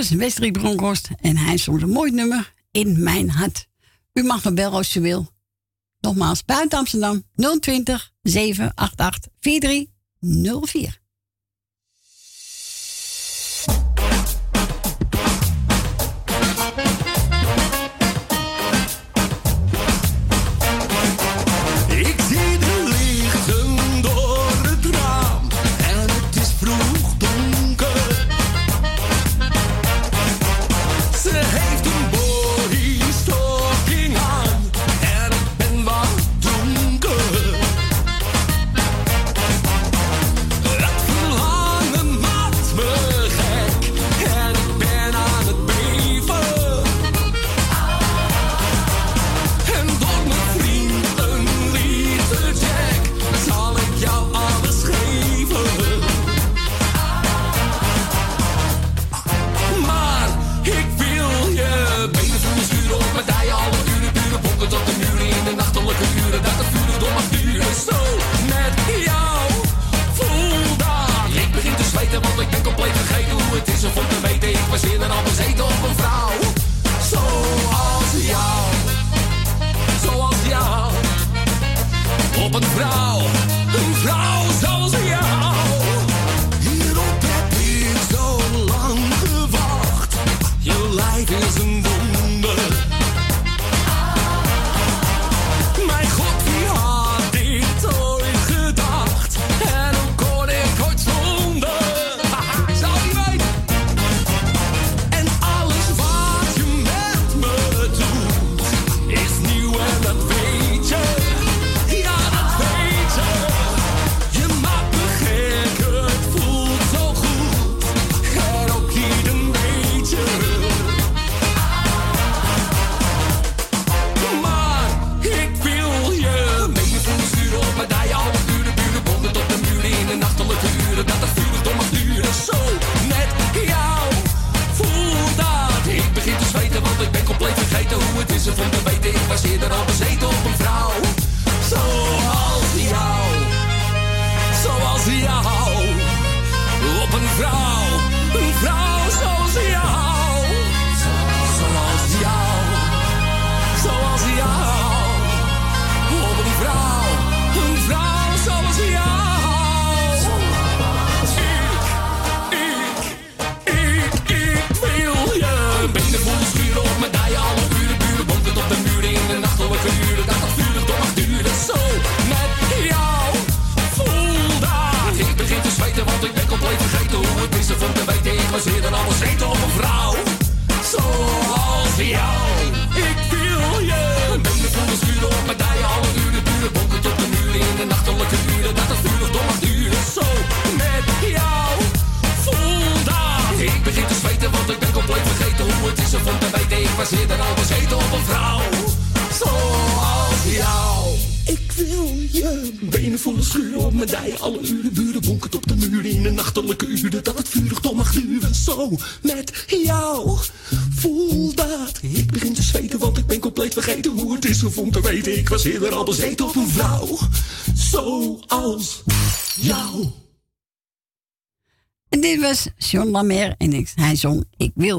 Evers, Westerik Bronkhorst en hij zong een mooi nummer in mijn hart. U mag me bellen als u wil. Nogmaals, buiten Amsterdam 020 788 4304. Te weten. Ik was eerder al bezeten op een vrouw. Zoals jou. En dit was John Lamer en ik, hij zong Ik Wil.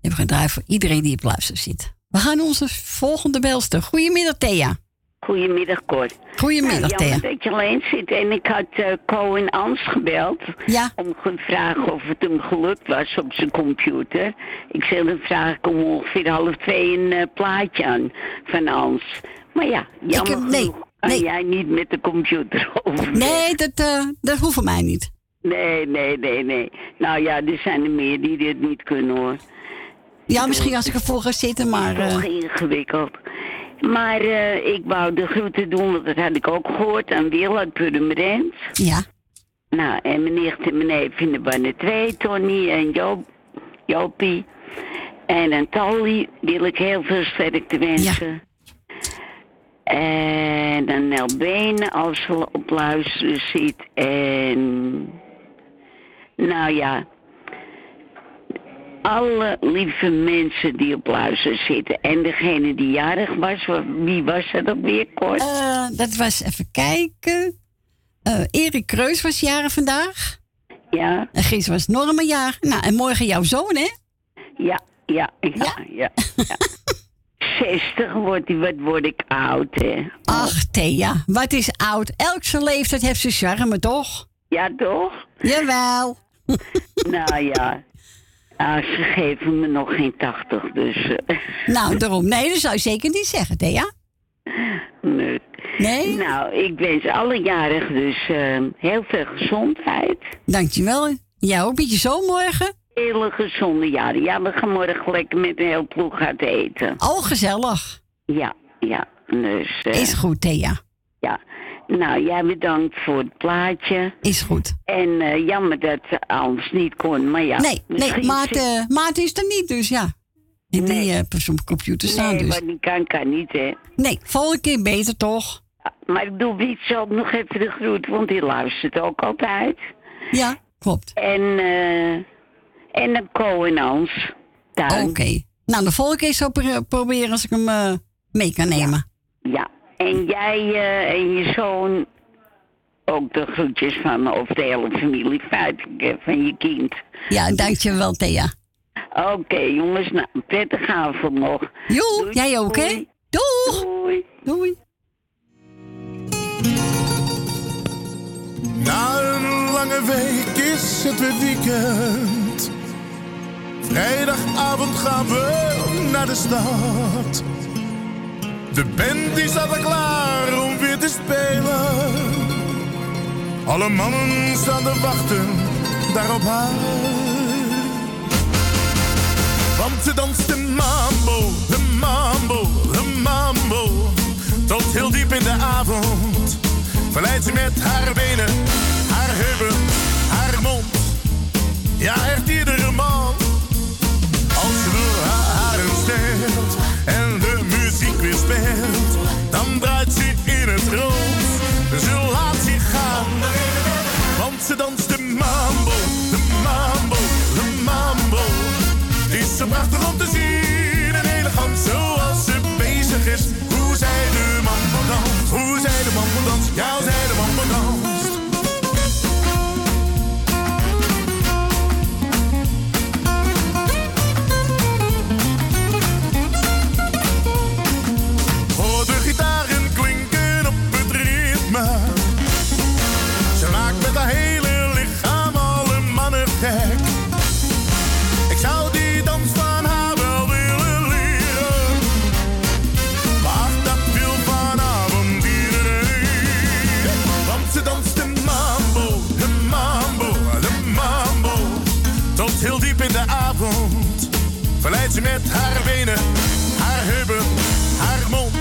Ik heb gedraaid voor iedereen die op luister zit. We gaan onze volgende belster. Goedemiddag, Thea. Goedemiddag, Cor. Goedemiddag, ja, Thea. jammer dat je alleen zit. En ik had eh Co en Ans gebeld. Ja. Om te vragen of het hem gelukt was op zijn computer. Ik zeg, dan vraag ik om ongeveer half twee een eh, plaatje aan van Ans. Maar ja, jammer heb- nee, genoeg kan jij niet met de computer [laughs] over. Nee, dat, eh, dat hoeft voor mij niet. Nee, nee, nee, nee. Nou ja, er zijn er meer die dit niet kunnen hoor. Ja, misschien als ik ervoor ga zitten, maar... Toch ingewikkeld. Maar eh, ik wou de groeten doen, want dat had ik ook gehoord aan Wil uit Purmerend. Ja. Nou, en mijn nicht en mijn neef in de bannen 2, Tony en Joop, Jopie. En aan Tally wil ik heel veel sterkte wensen. En aan Nel Benen, als ze op luisteren zit. En... Nou ja... Alle lieve mensen die op luisteren zitten. En degene die jarig was, wa- wie was dat ook weer kort? Eh, dat was, even kijken. Eh, Erik Kreus was jaren vandaag. Ja. En gisteren was Norma jaar. Nou, en morgen jouw zoon, hè? Ja, ja, ja, ja. ja. [laughs] 60 wordt wat word ik oud, hè? Ach, Thea, wat is oud? Elk zijn leeftijd heeft zijn charme, toch? Ja, toch? Jawel. [laughs] nou ja. Ah, ze geven me nog geen 80, dus. eh, Nou, daarom. Nee, dat zou je zeker niet zeggen, Thea. nee. Nee? Nou, ik wens alle jarigen dus eh, heel veel gezondheid. Dankjewel. Jij ook een beetje zo morgen? Hele gezonde jaren. Ja, we gaan morgen lekker met een heel ploeg uit eten. Oh, gezellig. Ja, ja. Dus, eh, Is goed, Thea. Ja. Nou, jij bedankt voor het plaatje. Is goed. En eh, jammer dat Ans niet kon, maar ja. nee, nee, eh, Maat is er niet, dus ja. En die eh, op zijn computer staan, Nee, dus. maar die kan, kan niet, hè. Nee, volgende keer beter toch? Maar ik doe Wietse ook nog even de groet, want die luistert ook altijd. Ja, klopt. En, eh en Ans. thuis. Oké. Nou, de volgende keer zou ik pro- proberen als ik hem eh, mee kan nemen. Ja. En jij eh, en je zoon ook de groetjes van of de hele familie, feitelijk, van je kind. Ja, dankjewel, Thea. Oké, jongens, nou, een prettige avond nog. Jo, jij ook, hè? doei. Doeg! Doei. Doei. Na een lange week is het weer weekend. Vrijdagavond gaan we naar de stad. De band die staat klaar om weer te spelen. Alle mannen staan te wachten daar op haar. Want ze danst de mambo, de mambo, de mambo. Tot heel diep in de avond verleidt ze met haar benen, haar heupen, haar mond. Ja, echt iedere man en de muziek weer speelt, dan draait ze in het rood. Ze laat zich gaan, want ze danst de mambo, de mambo, de mambo. Het is zo prachtig om te zien en elegant zoals ze bezig is. Hoe zij de mambo danst, hoe zij de mambo danst, met haar benen, haar heupen, haar mond.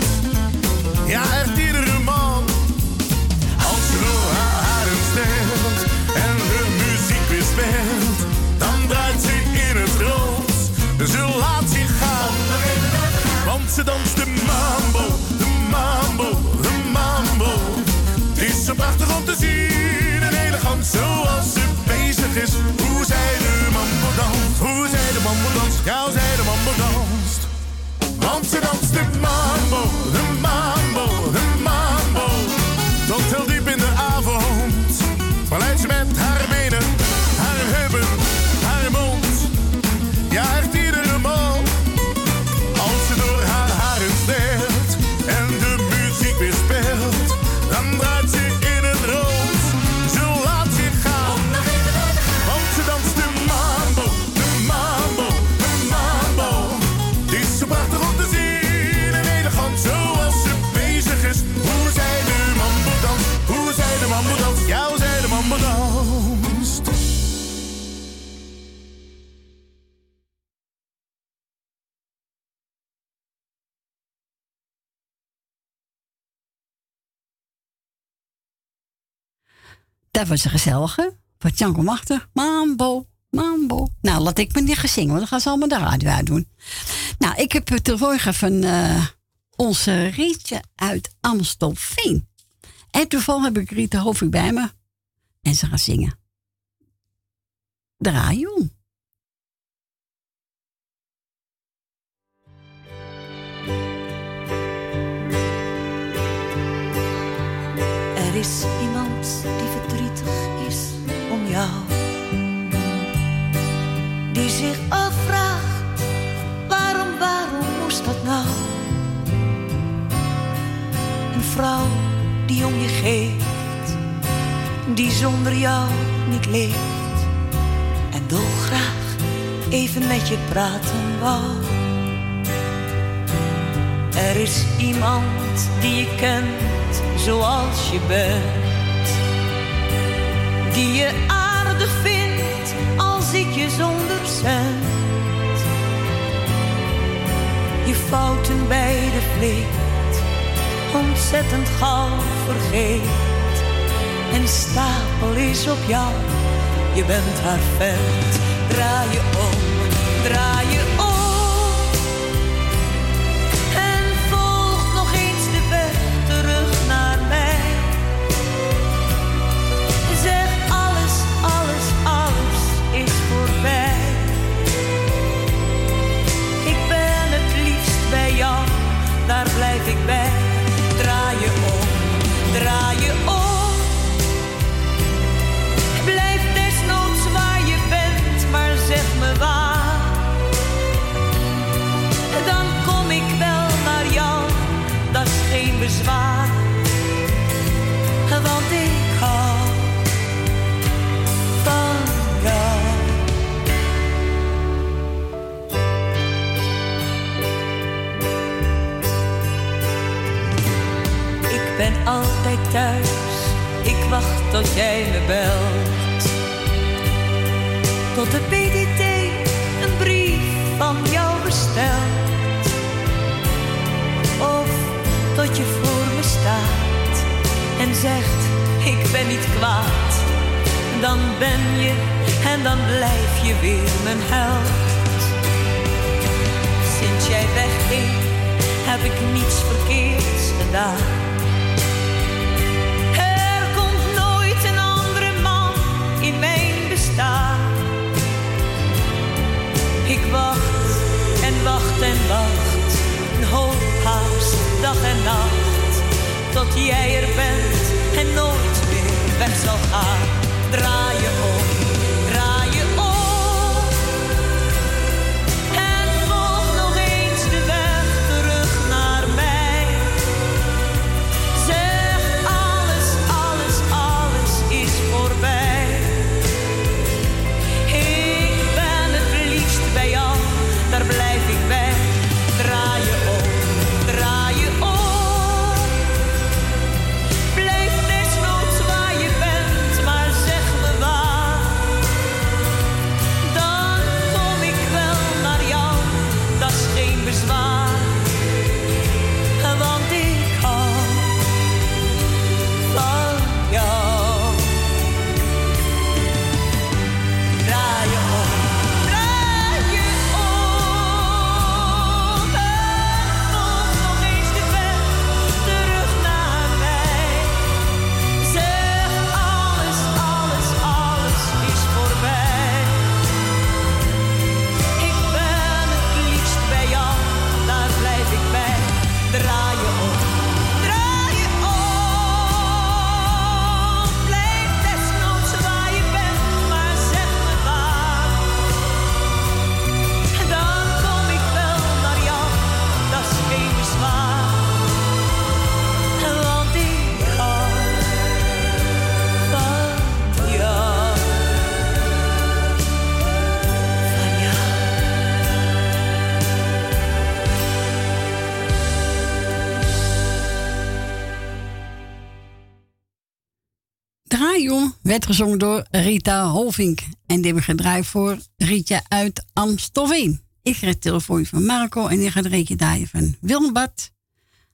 Ja, echt iedere man. Als door haar stelt en de muziek weer speelt, dan draait ze in het rond. Ze laat zich gaan, want ze danst de mambo, de mambo, de mambo. Het is zo prachtig om te zien en elegant zoals ze bezig is. Hoe zij de mambo danst, hoe zij de mambo danst, ja De mambo, de mambo, Dat was een gezellige. Van Janko Machter. Mambo, mambo. Nou, laat ik me niet gaan zingen, want dan gaan ze allemaal de radio uit doen. Nou, ik heb het gehad van eh, onze Rietje uit Amstelveen. En toevallig heb ik Riet Hovink bij me. En ze gaat zingen. Draai om. Er is iemand zich afvraagt, waarom, waarom moest dat nou? Een vrouw die om je geeft, die zonder jou niet leeft. En dolgraag even met je praten wou. Er is iemand die je kent zoals je bent. Die je aardig vindt je zonder cent. Je fouten bij de vleet ontzettend gauw vergeet. En stapel is op jou, je bent haar vent. Draai je om, draai je om. Thuis, ik wacht tot jij me belt. Tot de PDT een brief van jou bestelt. Of tot je voor me staat en zegt: Ik ben niet kwaad. Dan ben je en dan blijf je weer mijn held. Sinds jij wegging, heb ik niets verkeerds gedaan. Wacht en wacht en wacht, een hoop haast, dag en nacht. Tot jij er bent en nooit meer weg zal gaan. Draai je om, werd gezongen door Rita Holvink. En die hebben gedraaid voor Rietje uit Amstelveen. Ik krijg het telefoon van Marco en die gaat een reetje draaien van Wilmbad.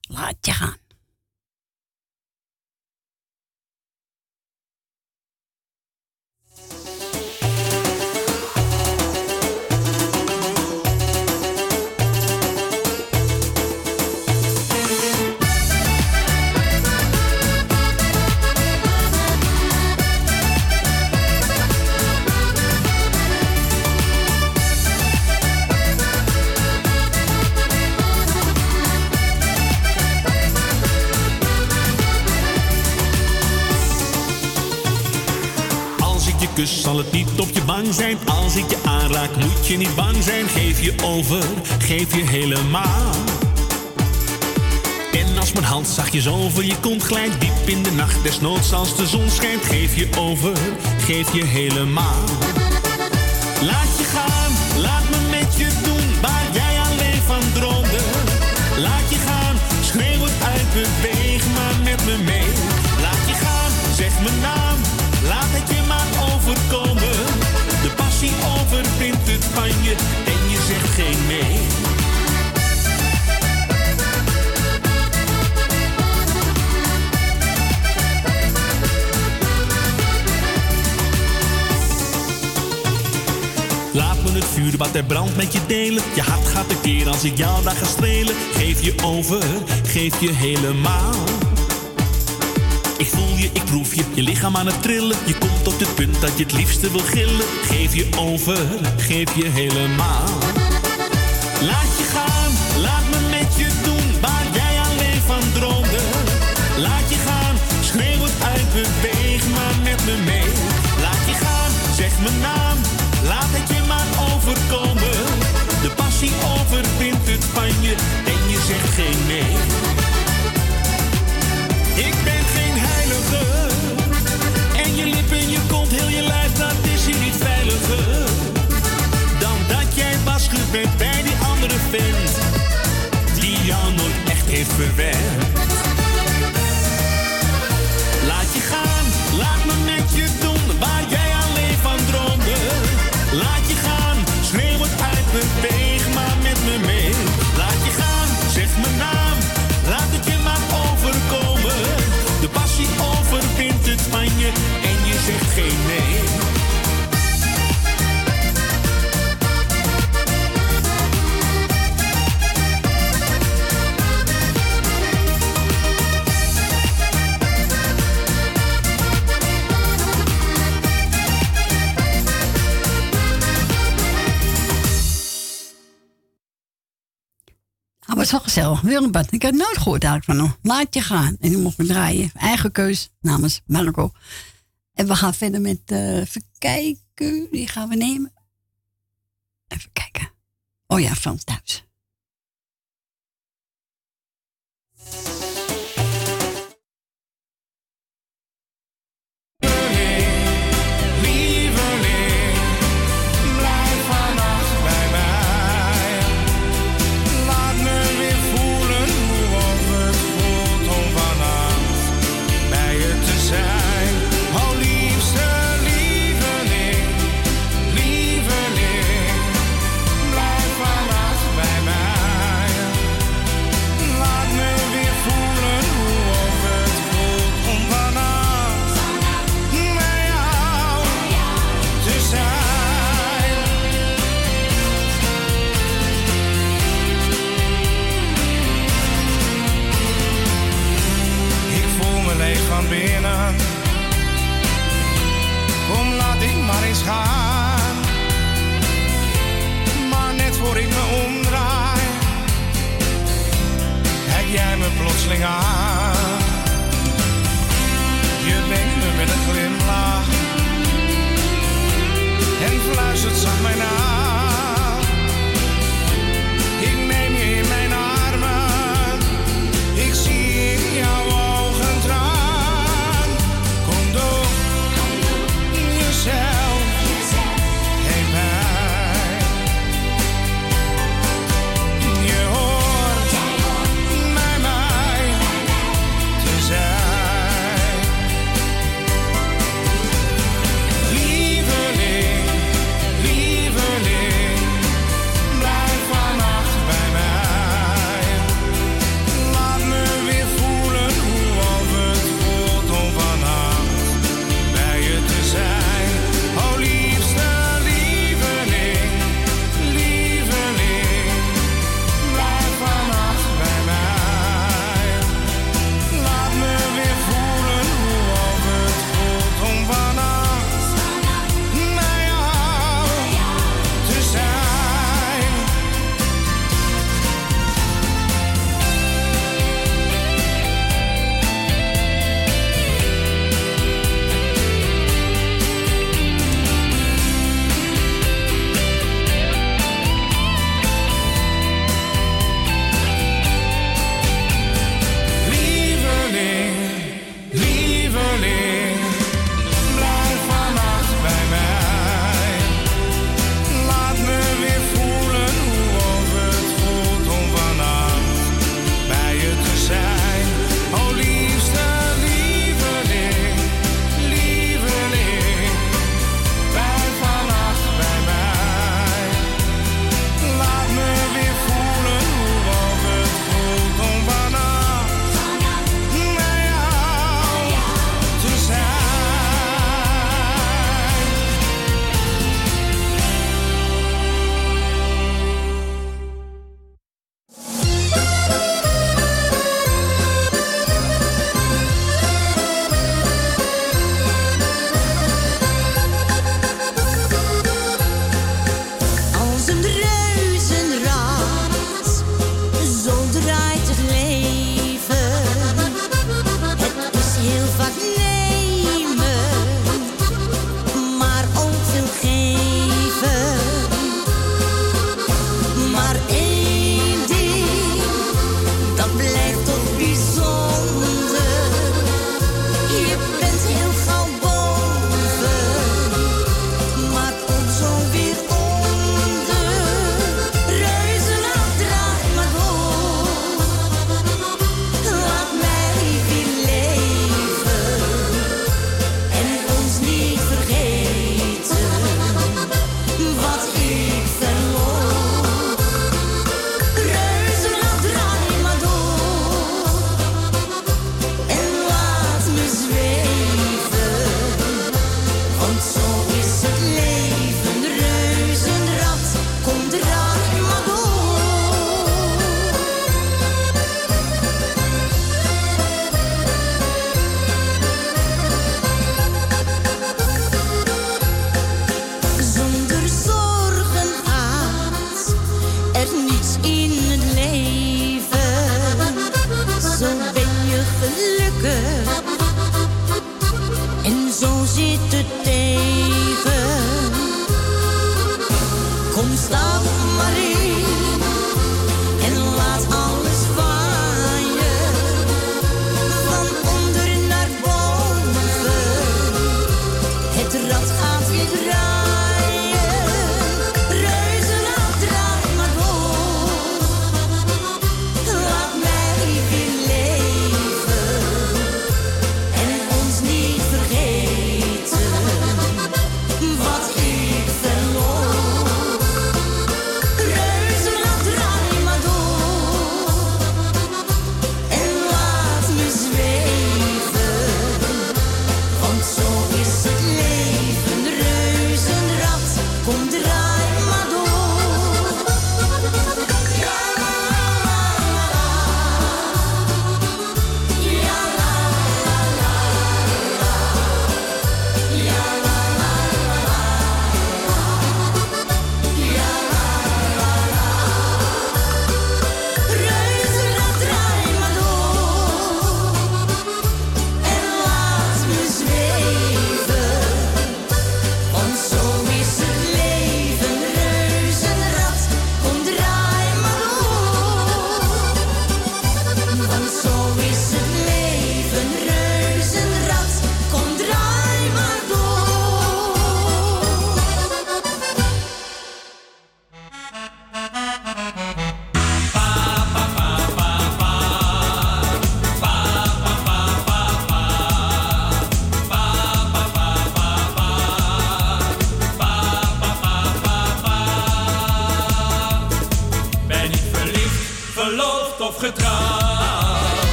Laat je gaan. Kus, zal het niet op je bang zijn. Als ik je aanraak, moet je niet bang zijn. Geef je over, geef je helemaal. En als mijn hand zachtjes over je kont glijdt, diep in de nacht, desnoods als de zon schijnt, geef je over, geef je helemaal. Laat je het vuur wat er brandt met je delen. Je hart gaat een keer als ik jou daar ga strelen. Geef je over, geef je helemaal. Ik voel je, ik proef je, je lichaam aan het trillen. Je komt tot het punt dat je het liefste wil gillen. Geef je over, geef je helemaal. Laat je gaan, laat me met je doen waar jij alleen van droomde. Laat je gaan, schreeuw het uit, beweeg maar met me mee. Laat je gaan, zeg mijn naam, Passie overwint het van je en je zegt geen nee. Ik ben geen heilige. En je lippen, je kont, heel je lijf, dat is hier niet veiliger. Dan dat jij was gewend bij die andere vent. Die jou nooit echt heeft verwerkt. Was wel gezellig. Willembad. Ik had nooit gehoord eigenlijk van hem. Laat je gaan. En die mocht me draaien. Eigen keus namens Marco. En we gaan verder met, eh even kijken. Die gaan we nemen. Even kijken. Oh ja, Frans thuis. Je wenkt me met een glimlach en fluistert zacht mij na.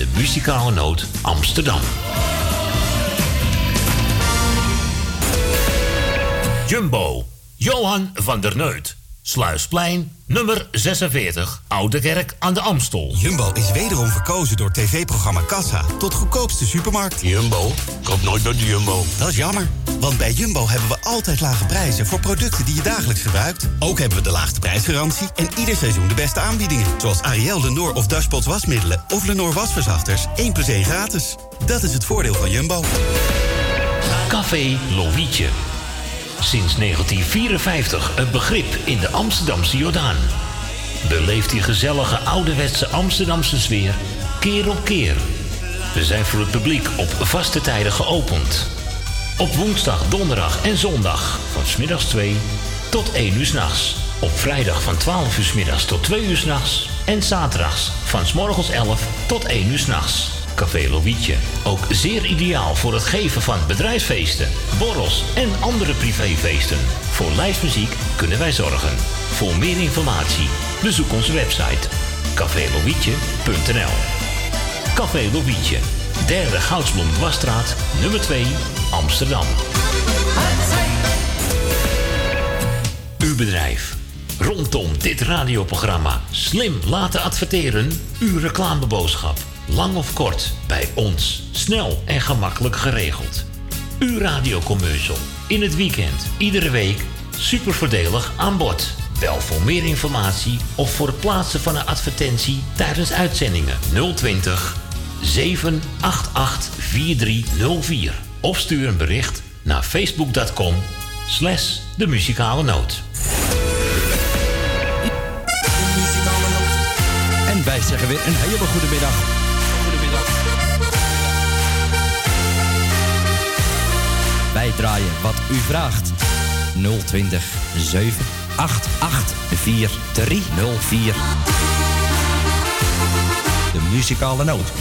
de muzikale noot Amsterdam. Jumbo, Johan van der Neut. Sluisplein, nummer 46, Oude Kerk aan de Amstel. Jumbo is wederom verkozen door tv-programma Kassa tot goedkoopste supermarkt. Jumbo? Koop nooit bij de Jumbo. Dat is jammer, want bij Jumbo hebben we altijd lage prijzen voor producten die je dagelijks gebruikt. Ook hebben we de laagste prijsgarantie en ieder seizoen de beste aanbiedingen. Zoals Ariel, Lenor of Dashpots wasmiddelen of Lenor wasverzachters. 1 plus 1 gratis. Dat is het voordeel van Jumbo. Café Lovietje. Sinds 1954 een begrip in de Amsterdamse Jordaan. Beleef die gezellige ouderwetse Amsterdamse sfeer keer op keer. We zijn voor het publiek op vaste tijden geopend. Op woensdag, donderdag en zondag van smiddags 2 tot 1 uur s'nachts. Op vrijdag van 12 uur 's middags tot 2 uur s'nachts. En zaterdags van 's morgens 11 tot 1 uur s'nachts. Café Lovietje. Ook zeer ideaal voor het geven van bedrijfsfeesten, borrels en andere privéfeesten. Voor lijstmuziek kunnen wij zorgen. Voor meer informatie bezoek onze website cafélovietje.nl Café Lovietje. Derde Goudsblom Dwarsstraat, nummer 2, Amsterdam. Uw bedrijf. Rondom dit radioprogramma slim laten adverteren. Uw reclameboodschap. Lang of kort, bij ons. Snel en gemakkelijk geregeld. Uw radiocommercial. In het weekend, iedere week. Super voordelig aan bod. Bel voor meer informatie of voor het plaatsen van een advertentie tijdens uitzendingen 020 788 4304. Of stuur een bericht naar facebook.com slash de muzikale noot. En wij zeggen weer een hele goede middag. Goedemiddag. Wij draaien wat u vraagt. 020 788 4304. De muzikale noot.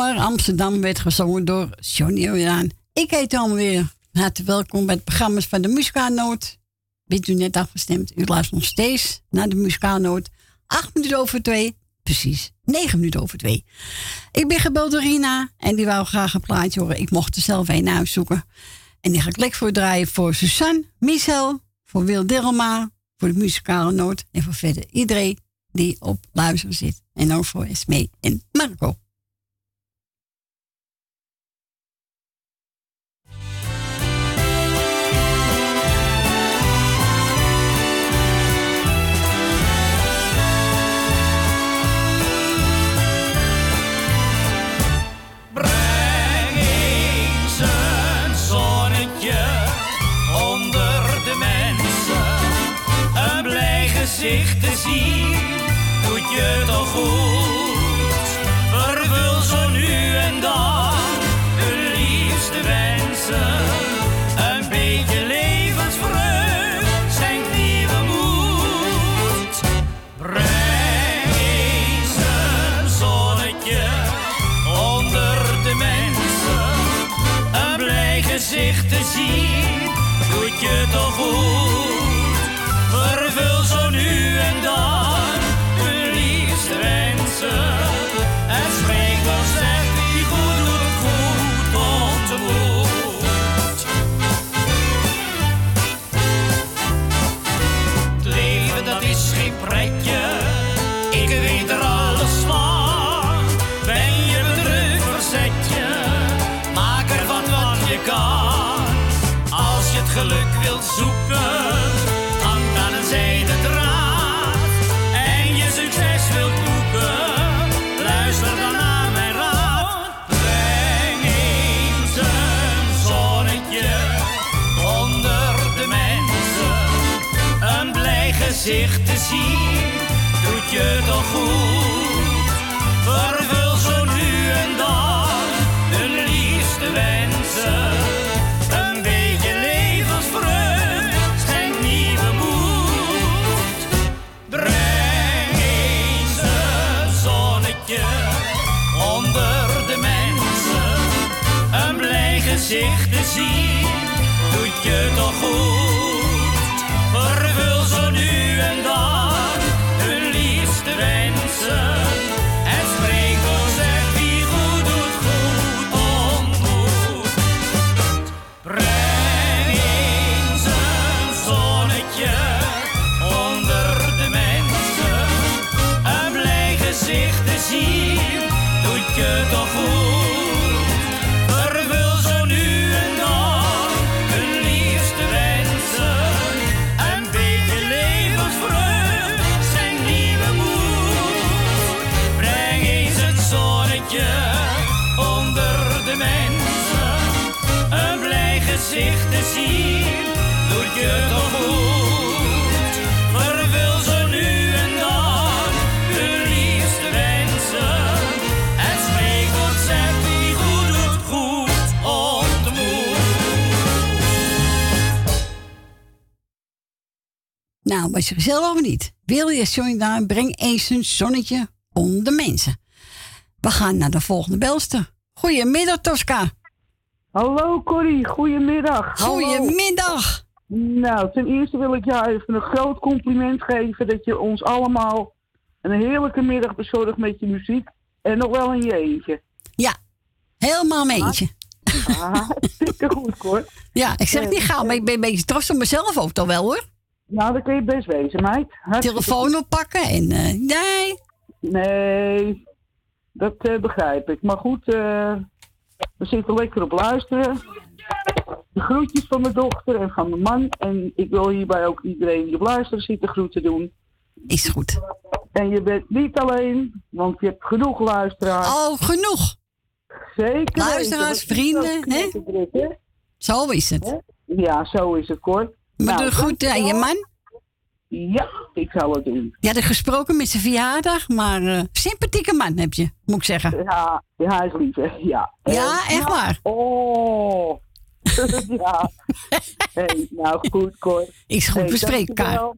Amsterdam werd gezongen door Johnny Jordaan. Ik heet allemaal weer. Hartelijk welkom bij het programma's van de Muzikaannoot. Bent u net afgestemd? U luistert nog steeds naar de Muzikaannoot. Acht minuten over twee. Precies, negen minuten over twee. Ik ben gebeld door Rina en die wou graag een plaatje horen. Ik mocht er zelf een uitzoeken. En die ga ik lekker voor draaien voor Suzanne, Michel, voor Wil Dilma, voor de muzikale noot en voor verder iedereen die op luisteren zit. En ook voor Esmee en Marco. Goed. Vervul zo nu en dan de liefste wensen. Een beetje levensvreugd schenkt nieuwe moed. Breng eens een zonnetje onder de mensen. Een blij gezicht te zien, doet je toch goed. je toch goed. Vervul zo nu en dan hun liefste wensen. Een beetje levensvreugd schenkt nieuwe moed. Breng eens een zonnetje onder de mensen. Een blij gezicht te zien doet je toch goed. Je toch goed. Vervul zo nu en dan hun liefste wensen. Het spreekwoord zegt wie goed doet, goed ontmoet. Nou, was je gezellig of niet? Wil je Sonja, breng eens een zonnetje onder de mensen. We gaan naar de volgende belster. Goedemiddag, Tosca. Hallo Corrie, goedemiddag. Hallo. Goedemiddag. Nou, ten eerste wil ik jou even een groot compliment geven dat je ons allemaal een heerlijke middag bezorgt met je muziek. En nog wel een jeetje. Ja, helemaal mee eentje. Ah, hartstikke goed hoor. [laughs] Ja, ik zeg het niet gauw, maar ik ben een beetje trots op mezelf ook toch wel hoor. Nou, dat kun je best wezen, meid. Hartstikke Telefoon oppakken en eh, nee. Nee, dat eh, begrijp ik. Maar goed, eh, we zitten lekker op luisteren. De groetjes van mijn dochter en van mijn man. En ik wil hierbij ook iedereen die op luisteren zit de groeten doen. Is goed. En je bent niet alleen, want je hebt genoeg luisteraars. Oh, genoeg. Zeker. Luisteraars, vrienden, hè? Druk? Zo is het. Ja, zo is het, hoor. Maar Nou, goed aan je man. Ja, ik zal het doen. Je had gesproken met zijn verjaardag, maar eh, sympathieke man heb je, moet ik zeggen. Ja, ja hij is lief, hè? Ja. Ja, echt waar. Oh. [laughs] ja. hey, nou, goed, Cor. Is goed Hey, bespreekbaar.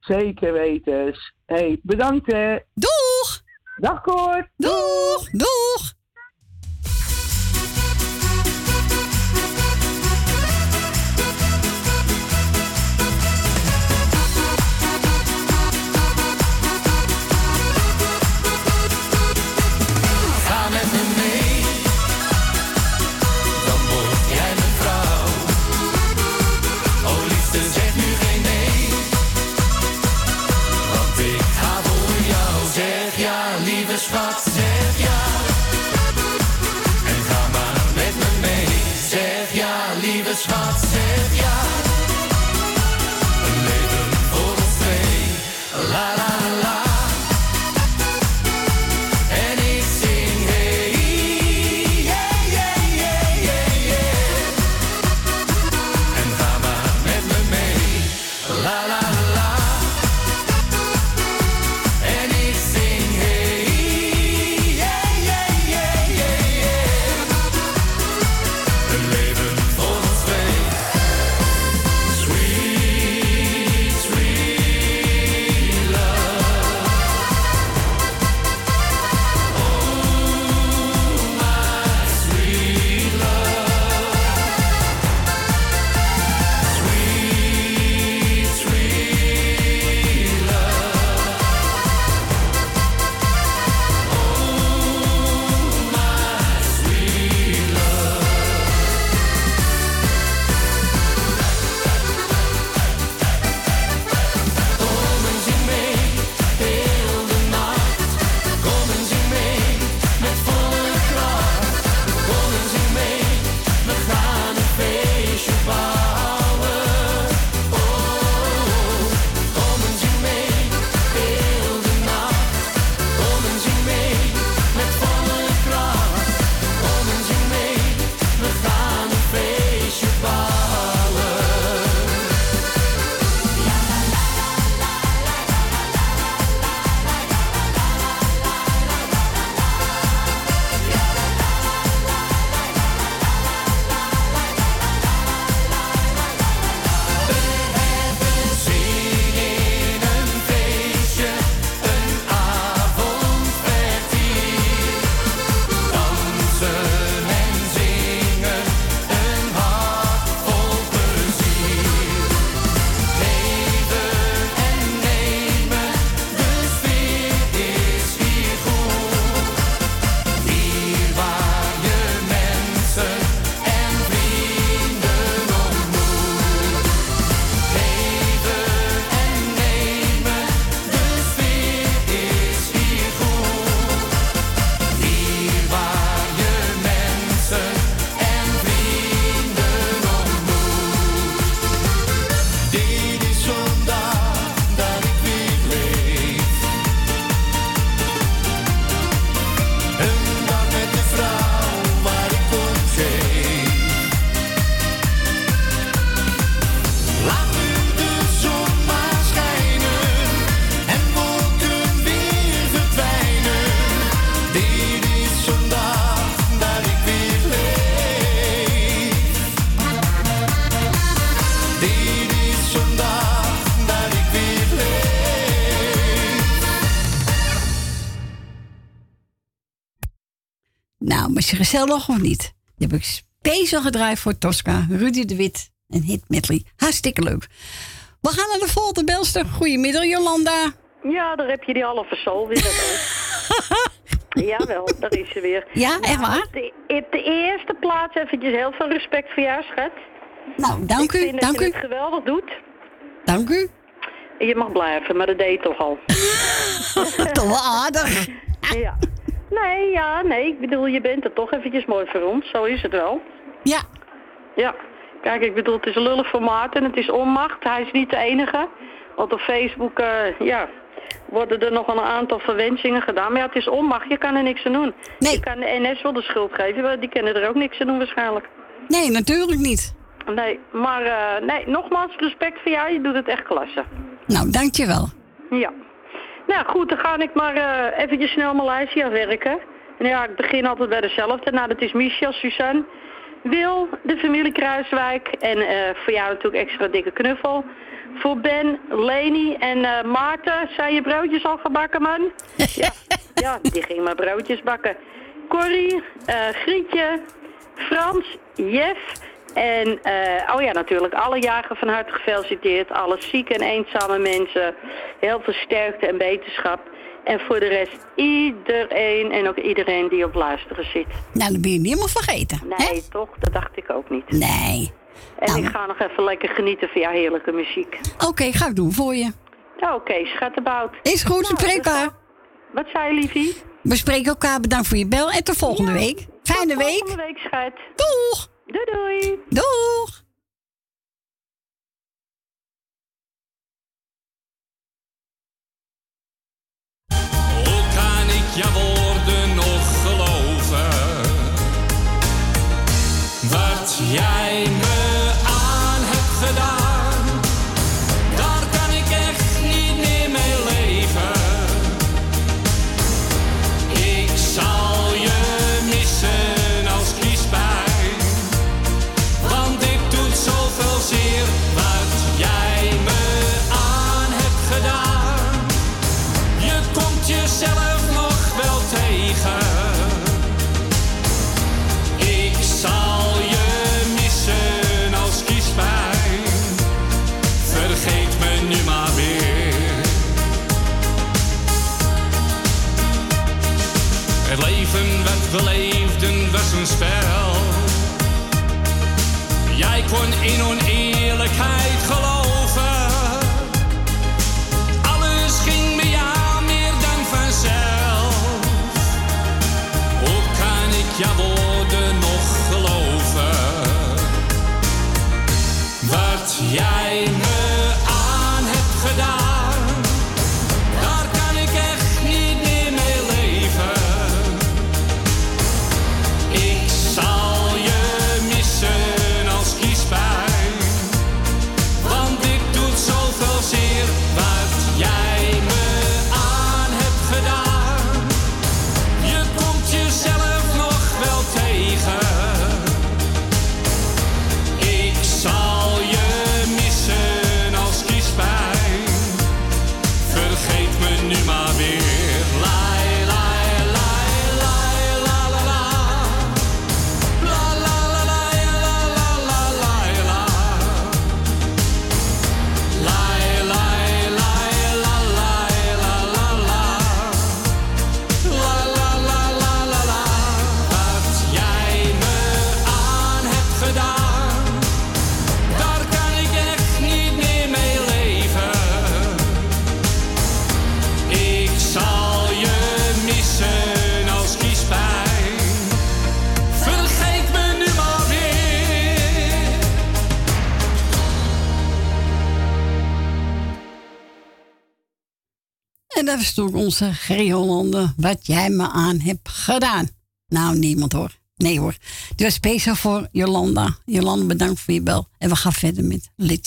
Zeker weten. hey, bedankt, hè. Doeg! Dag, Cor. Doeg! Doeg! Je gezellig of niet? Die heb ik speciaal gedraaid voor Tosca, Rudy de Wit en Hit Medley. Hartstikke leuk. We gaan naar de volgende belster. Goedemiddag, Jolanda. Ja, daar heb je die halve soul weer. [laughs] Jawel, daar is ze weer. Ja, echt waar? Op de, op de eerste plaats eventjes heel veel respect voor jou, schat. Nou, dank Ik u, dank dat je u. het geweldig doet. Dank u. Je mag blijven, maar dat deed je toch al. [laughs] toch wel aardig. Ja. Nee, ja, nee. Ik bedoel, je bent er toch eventjes mooi voor ons. Zo is het wel. Ja. Ja. Kijk, ik bedoel, het is lullig formaat en het is onmacht. Hij is niet de enige. Want op Facebook, eh, ja, worden er nog wel een aantal verwensingen gedaan. Maar ja, het is onmacht. Je kan er niks aan doen. Je kan de NS wel de schuld geven, maar die kunnen er ook niks aan doen waarschijnlijk. Nee, natuurlijk niet. Nee, maar eh, nee, nogmaals, respect voor jou. Je doet het echt klasse. Nou, dankjewel. Ja. Nou goed, dan ga ik maar eh eventjes snel lijstje afwerken. En ja, ik begin altijd bij dezelfde. Nou, dat is Michel, Suzanne, Wil, de familie Kruiswijk. En eh, voor jou natuurlijk extra dikke knuffel. Voor Ben, Leni en eh, Maarten. Zijn je broodjes al gebakken, man? [laughs] ja, ja, die ging maar broodjes bakken. Corrie, Grietje, Frans, Jef. En, eh, oh ja, natuurlijk, alle jaren van harte gefeliciteerd. Alle zieke en eenzame mensen. Heel veel sterkte en beterschap. En voor de rest iedereen en ook iedereen die op luisteren zit. Nou, dat ben je niet helemaal vergeten. Nee, toch? Dat dacht ik ook niet. Nee. En ik ga nog even lekker genieten van jouw heerlijke muziek. Oké, ga ik doen voor je. Ja, Oké, schattenbout. Is goed, Nou, spreek dus- elkaar. Wat zei je, liefie? We spreken elkaar. Bedankt voor je bel. En tot volgende week. Fijne week. Volgende week, schat. Doeg. Doei, doei. Doeg. Hoe kan ik jouw woorden nog geloven? Wat jij me in oneerlijkheid En dat is toch onze G-Hollander. Wat jij me aan hebt gedaan. Nou, niemand hoor. Nee hoor. Was speciaal voor Jolanda. Jolanda, bedankt voor je bel. En we gaan verder met Lid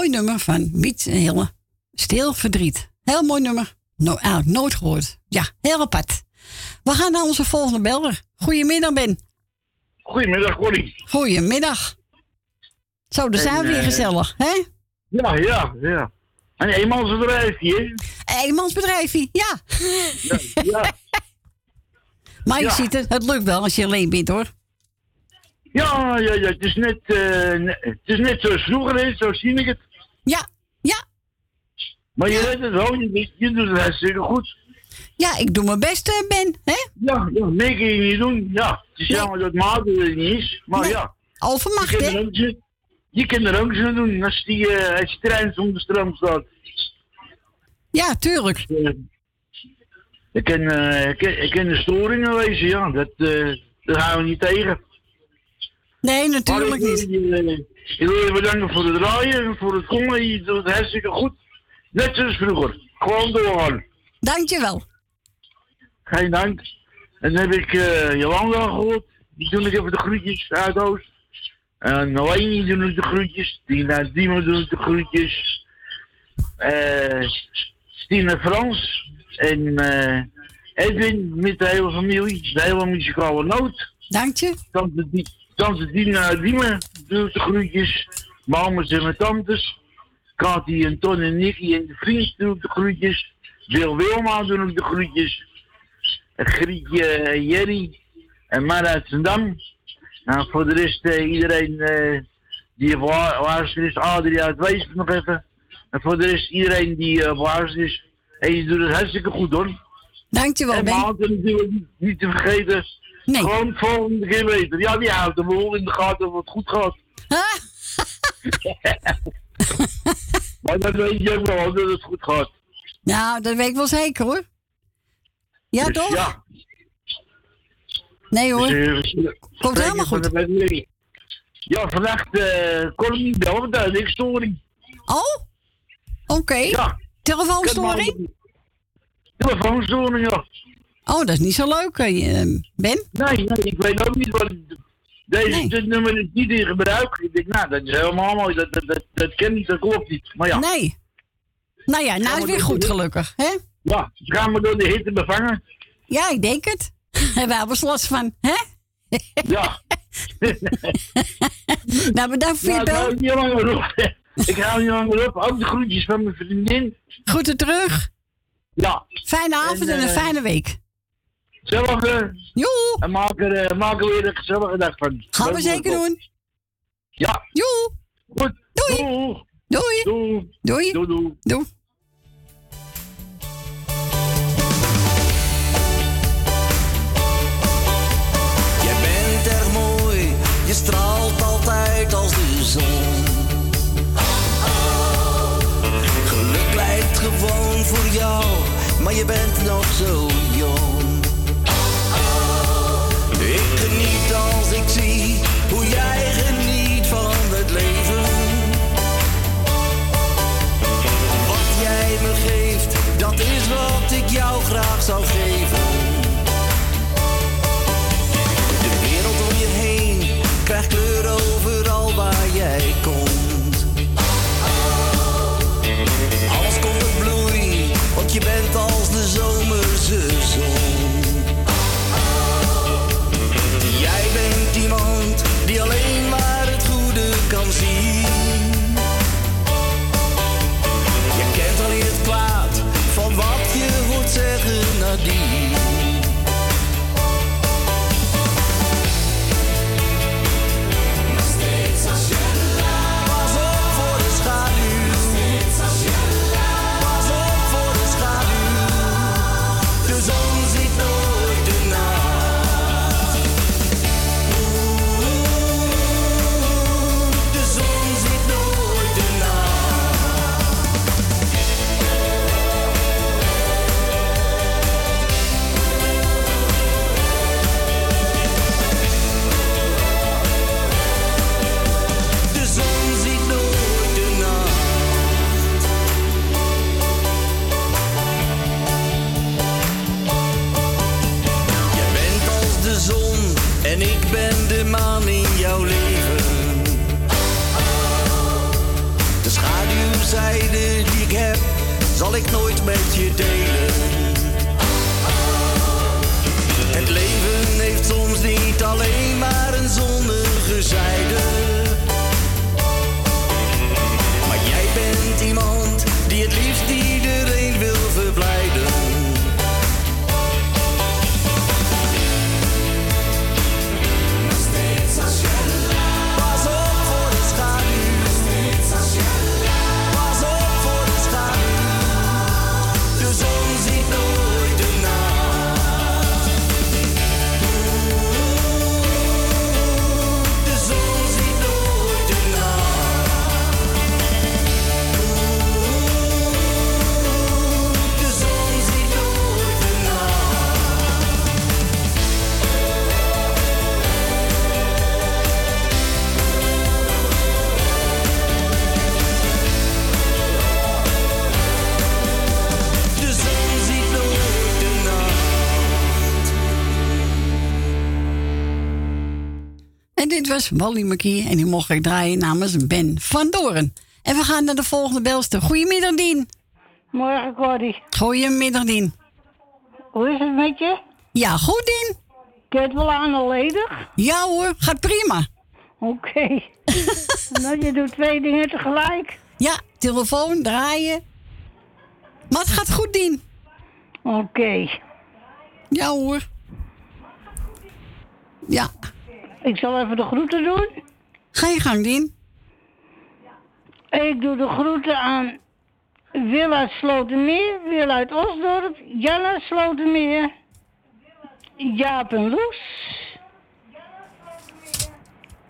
Mooi nummer van Miet en Hille. Stil verdriet. Heel mooi nummer. No, eigenlijk nooit gehoord. Ja, heel apart. We gaan naar onze volgende beller. Goedemiddag, Ben. Goedemiddag, Corrie. Goedemiddag. Zo, daar zijn we weer eh, gezellig, hè? Ja, ja, ja. Een eenmansbedrijfje, hè? Eenmansbedrijfje, ja. ja. [laughs] Maar je Ja. ziet het, het lukt wel als je alleen bent, hoor. Ja, ja, ja. Het is net, ne- het is net zoals vroeger, hè? Zo zie ik het. Ja, ja. Maar je redt het wel, je, je doet het hartstikke goed. Ja, ik doe mijn best, eh, Ben, hè? Ja, ja, meer kun je niet doen. Ja, het is jammer dat Maarten er niet is, maar ja. Overmacht, hè? ook Je kan er ook zo doen als die, eh, als die trein zonder stroom staat. Ja, tuurlijk. Ik kan, eh, ik kan, ik kan de storingen wezen, ja. Dat, dat gaan we niet tegen. Nee, natuurlijk niet. Ik wil, je- bedanken voor het draaien en voor het komen. Je doet het hartstikke goed. Net zoals vroeger. Gewoon doorgaan. Dankjewel. Geen dank. En dan heb ik eh Jolanda gehoord. Die doe ik even de groetjes uit Oost. En Noemi doe ik de groetjes. Tina Diemen doe ik de groetjes. Eh Stine Frans. En eh Edwin met de hele familie. De hele muzikale noot. Dank je. Tante, Di Tante Dina Diemen doe de groetjes. Mamas en mijn tantes. Kati en Ton en Nicky en de vriend doe ik de groetjes. Wil Wilma doe ik de groetjes. Grietje eh, Jerry en Mara uit Zandam. Nou, voor de rest eh, iedereen eh, die op wa- waarschuwing is, Adrie uit Weesp nog even. En voor de rest iedereen die waarschuwing is. En je doet het hartstikke goed hoor. Dankjewel, En Ben. Maarten natuurlijk niet te vergeten. Nee. Gewoon volgende keer beter. Ja, die houdt hem wel in de gaten of het goed gaat. [laughs] maar dat weet je ook wel dat het goed gaat. Nou, dat weet ik wel zeker, hoor. Ja, Dus toch? Ja. Nee, hoor. Dus, eh, Komt helemaal goed. Ja, vannacht eh kon ik niet bellen, want daar ik storing. Oh? Oké. Ja. Telefoonstoring? Telefoonstoring, ja. Oh, dat is niet zo leuk, eh, Ben. Nee, ik weet ook niet wat... Deze dit nummer is niet in gebruik. Ik denk, nou, dat is helemaal mooi. Dat, dat, dat, dat ken niet, dat klopt niet. Maar ja. Nee. Nou ja, nou is we weer goed, gelukkig, hè? Ja, gaan we door de hitte bevangen. Ja, ik denk het. [laughs] En wij hebben er last van, hè? Ja. [laughs] [laughs] nou, bedankt voor je Nou, ik hou bel. niet langer op. Ik hou niet langer op. Ook de groetjes van mijn vriendin. Groeten terug. Ja. Fijne avond en, En, een eh, fijne week. Zelfde. Joe. En maak er, eh, maak er weer een gezellige dag van. Gaan we zeker doen. Ja. Joe. Goed. Doei. Doei. Doei. Doei. Doei. Doei. Doei. Jij bent erg mooi, je straalt altijd als de zon. Geluk lijkt gewoon voor jou, maar je bent nog zo jong. Ik zie hoe jij geniet van het leven. Wat jij me geeft, dat is wat ik jou graag zou geven. Zal ik nooit met je delen. Het leven heeft soms niet alleen maar was Wally McKee en die mocht ik draaien namens Ben van Doren. En we gaan naar de volgende belster. Goedemiddag, Dien. Morgen, Corrie. Goedemiddag, Dien. Hoe is het met je? Ja, goed, Dien. Kun je het wel aan ledig? Ja hoor, gaat prima. Oké. [laughs] nou, je doet twee dingen tegelijk. Ja, telefoon, draaien. Maar het gaat goed, Dien. Oké. Ja hoor. Ja. Ik zal even de groeten doen. Ga je gang, Dien. Ik doe de groeten aan Wil uit Slotermeer, Wil uit Osdorp, Jan uit Slotermeer, Jaap en Loes,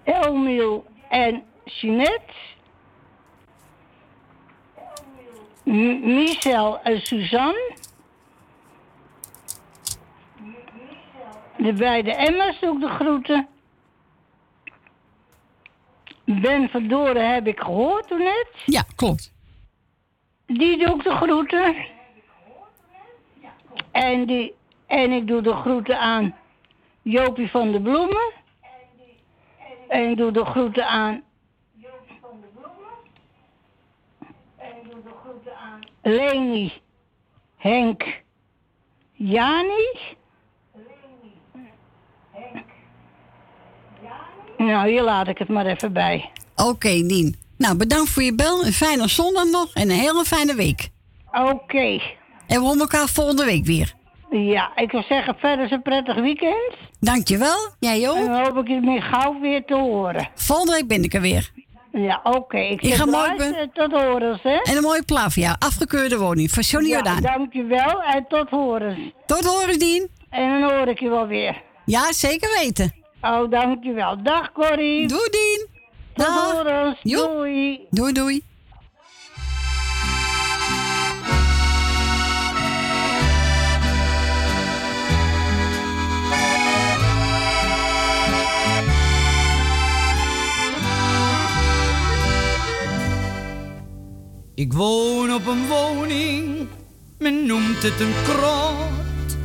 Elmiel en Jeanette, M- Michel en Suzanne, de beide Emma's doe ik de groeten. Ben Verdoren heb ik gehoord toen net. Ja, klopt. Die doe ik de groeten. En, die, en ik doe de groeten aan Jopie van de Bloemen. En ik doe de groeten aan... Leni, Henk, Jani. Nou, hier laat ik het maar even bij. Oké, Dien. Nou, bedankt voor je bel. Een fijne zondag nog en een hele fijne week. Oké. En we horen elkaar volgende week weer. Ja, ik wil zeggen, verder is een prettig weekend. Dankjewel. Jij ook. En dan hoop ik je meer gauw weer te horen. Volgende week ben ik er weer. Ja, oké. Ik, ga mooi luisteren, Tot horens, hè? En een mooie plaat voor jou. Afgekeurde woning van Johnny Ja, Jordaan. dankjewel en tot horens. Tot horens, Dien. En dan hoor ik je wel weer. Ja, zeker weten. Oh, dankjewel. Dag, Corrie. Doei, Dien. Dag. Doei. Doei, doei. Ik woon op een woning, men noemt het een krot,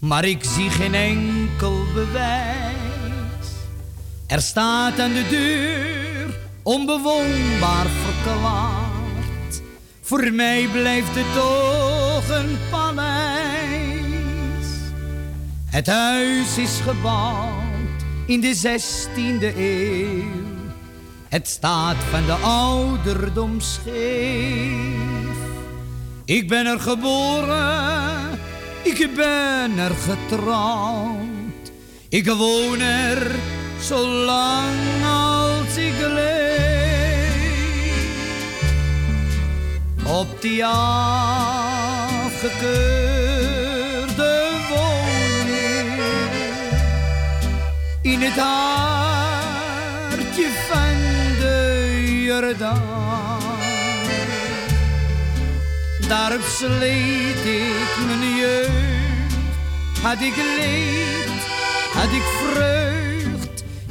maar ik zie geen enkel bewijs. Er staat aan de deur onbewoonbaar verklaard. Voor mij blijft het toch een paleis. Het huis is gebouwd in de 16e eeuw. Het staat van de ouderdom scheef. Ik ben er geboren, ik ben er getrouwd. Ik woon er zolang als ik leef. Op die afgekeurde woning in het hartje van de Jordaan. Daarop sleet ik mijn jeugd, had ik leed, had ik vreugd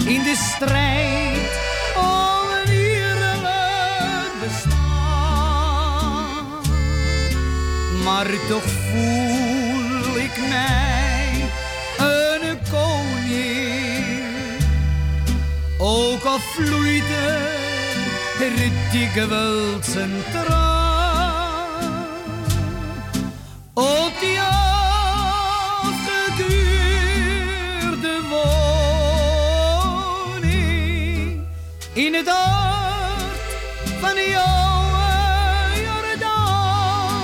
in de strijd. Om een eerlijk bestaan. Maar toch voel ik mij een koning. Al vloeide er dikwijls een traan. Op in het hart van de oude Jordaan.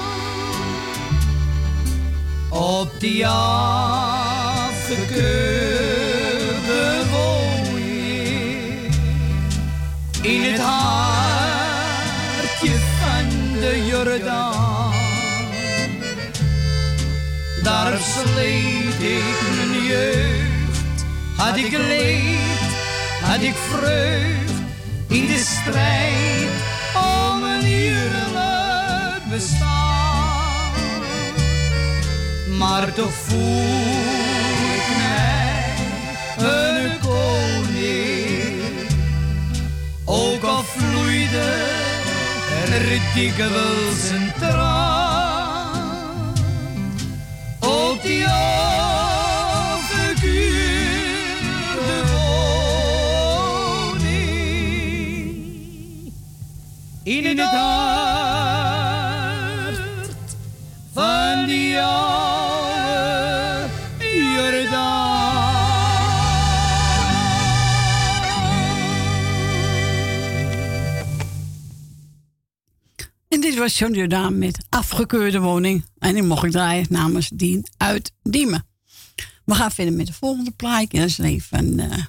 Op die afgekeurde woning in het hartje van de Jordaan. Daar sleet ik mijn jeugd, had ik leed, had ik vreugd in de strijd om een eerlijk bestaan. Maar toch voel ik mij een koning, ook al vloeide er dikwijls een traan. Op die in het hart van die oude En dit was John Jordaan met afgekeurde woning. En die mocht ik draaien namens Dien uit Diemen. We gaan verder met de volgende plaatje. Dat is een van eh,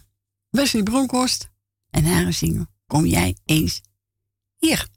Wesley Bronkhorst. En haar zingen Kom jij eens hier.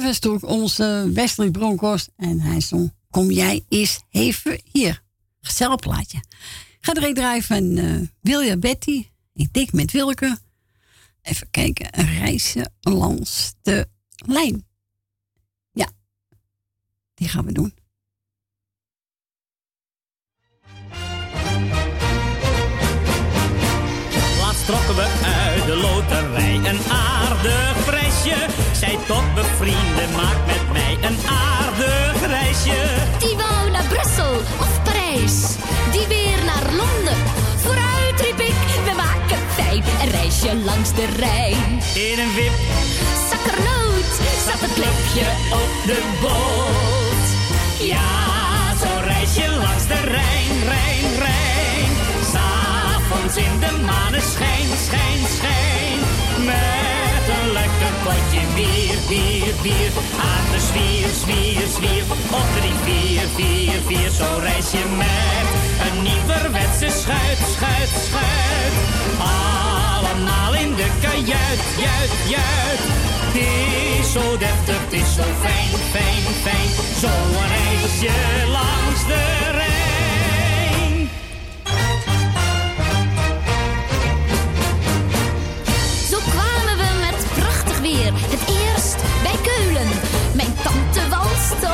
Dat was onze Wesley Bronkhorst. En hij zong Kom jij eens even hier. Gezellig plaatje. Ga een draaien van Wilja Betty. Ik denk met Wilke. Even kijken. Reisje langs de lijn. Ja. Die gaan we doen. Laatst trokken we uit de loterij een aardig prijsje. Zij tot bevrienden, maak met mij een aardig reisje. Die wou naar Brussel of Parijs, die weer naar Londen. Vooruit riep ik, we maken fijn een reisje langs de Rijn. In een wip, Zakkernoot zat het klepje op de boot. Ja, zo'n reisje langs de Rijn, Rijn, Rijn. S'avonds in de maneschijn, schijn, schijn. Lekker potje bier, bier, bier. Aan de zwier, zwier, zwier. Op drie, vier, vier, vier. Zo'n reisje met een nieuwerwetse schuit, schuit, schuit. Allemaal in de kajuit, juit, juit. Het is zo deftig, het is zo fijn, fijn, fijn. Zo'n reisje langs de Rijn.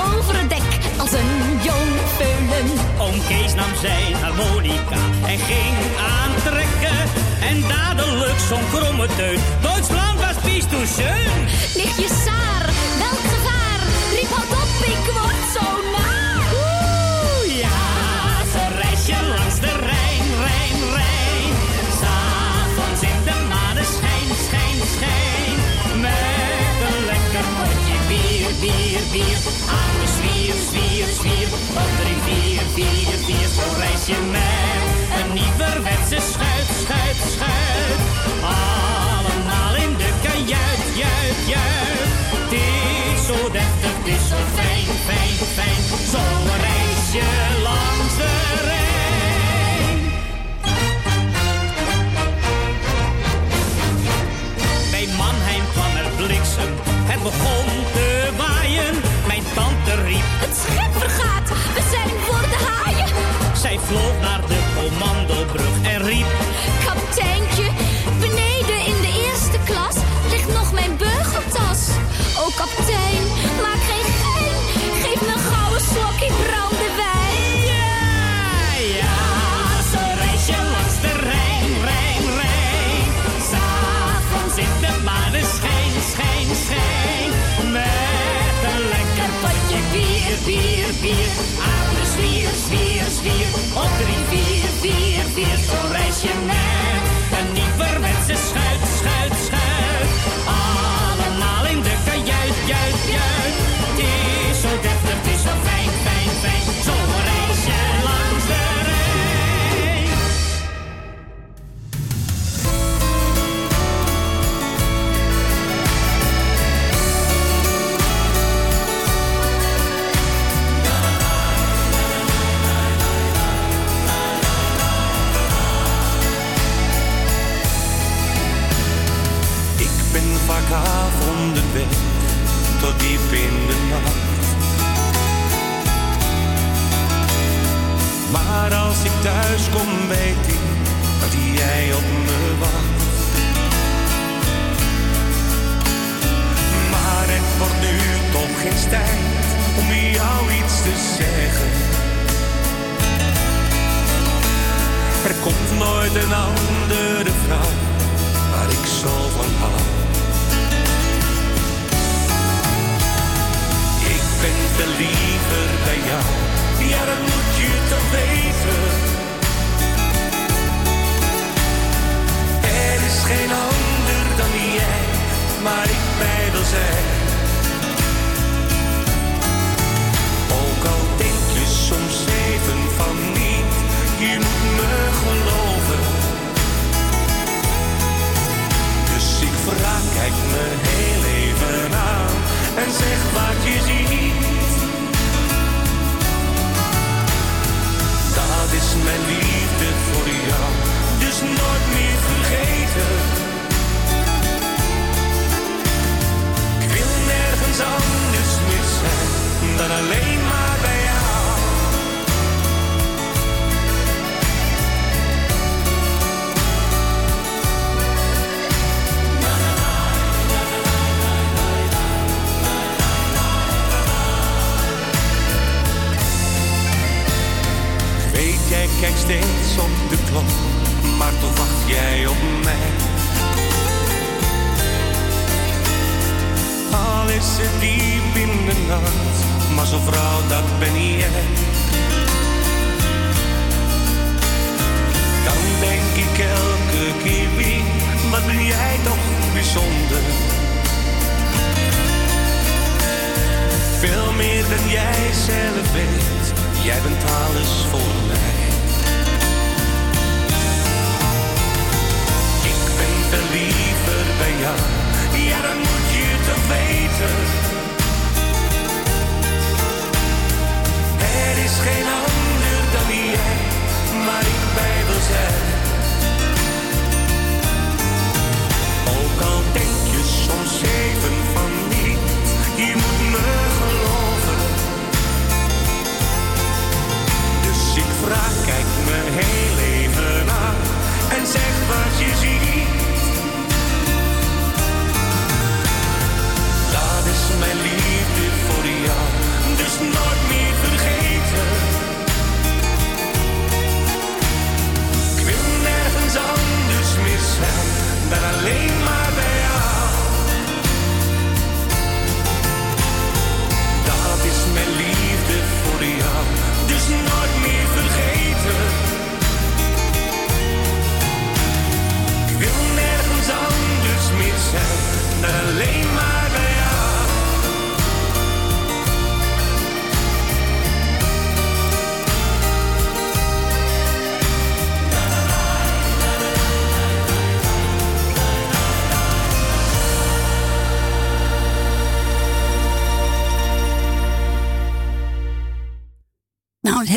Over het dek als een jong peulen. Oom Kees nam zijn harmonica en ging aantrekken. En dadelijk zo'n kromme teut. Duitsland was pies toe schön. Nichtje Saar, welk gevaar? Riep op, ik word zo naar. Bier. Aan de zwier, zwier, zwier. Op vier, vier, vier. Zo'n reisje met een nieuwerwetse schuit, schuit, schuit. Allemaal in de kajuit, juit, juit. Het is zo deftig, het is zo fijn, fijn, fijn. Zo'n reisje langs de Rijn. Bij Mannheim kwam er bliksem, het begon vloog naar de commandobrug en riep... Kapiteintje, beneden in de eerste klas ligt nog mijn beugeltas. Oh kapitein, maak geen gein, geef me een gouden slokje brandewijn. Ja, ja, zo'n reisje langs de Rijn, Rijn, Rijn. S'avonds in de maneschijn, schijn, schijn. Met een lekker potje bier, bier, bier. Zwier. Op drie, vier, vier, vier. Zo'n reisje met een diep in de nacht. Maar als ik thuis kom, weet ik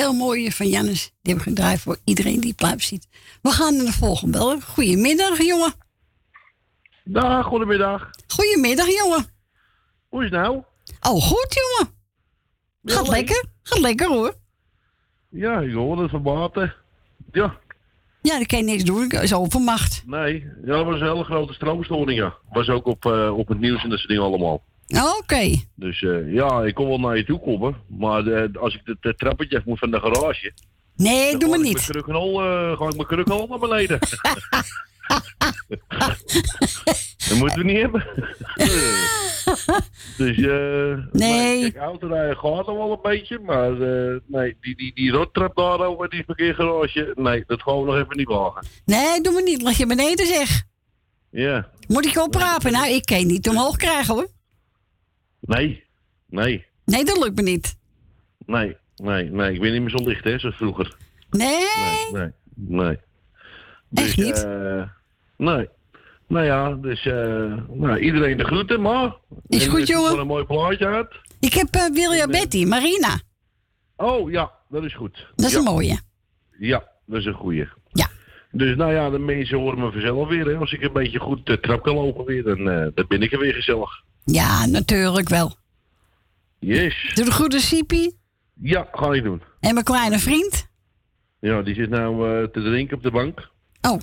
heel mooie van Jannes. Die hebben we gedraaid voor iedereen die pluim ziet. We gaan naar de volgende bellen. Goedemiddag, jongen. Dag, goedemiddag. Goedemiddag, jongen. Hoe is het nou? Oh, goed, jongen. Gaat lekker. Gaat lekker, hoor. Ja, ik hoorde het van buiten. Ja, Ja, dat kan je niks doen. Dat is overmacht. nee. Ja, dat was een hele grote stroomstoring, ja. Was ook op, eh, op het nieuws en dat soort dingen allemaal. Oké. Dus eh, ja, ik kon wel naar je toe komen. Maar eh, als ik het het trappetje af moet van de garage... Nee, doe ik niet. Mijn krukkenhol, eh, ga ik mijn krukkenhol naar beneden. [laughs] dat moeten we niet hebben. [laughs] dus eh... Nee. Kijk, autorijden gaat er wel een beetje, maar eh, nee, die, die, die rottrap daar over die parkeergarage, nee, dat gaan we nog even niet wagen. Nee, doe maar niet. Lag je beneden, zeg. Ja, Moet ik oprapen? Nou, ik kan je niet omhoog krijgen, hoor. Nee, nee, Nee, dat lukt me niet. nee, nee, nee, ik ben niet meer zo licht, hè, zoals vroeger. Nee? Nee, nee. Dus, Echt niet? eh, nee. Nou ja, dus eh, nou, iedereen de groeten, maar. Is goed, er jongen. een mooi plaatje uit. Ik heb uh, William Betty, Marina. Oh ja, dat is goed. Dat is ja. een mooie. Ja, dat is een goeie. Ja. Dus nou ja, de mensen horen me vanzelf weer. Hè. Als ik een beetje goed de trap kan lopen weer, dan, dan ben ik er weer gezellig. Ja, natuurlijk wel. Yes. Doe de goede Siepie. Ja, ga ik doen. En mijn kleine vriend. Ja, die zit nou eh, te drinken op de bank. Oh.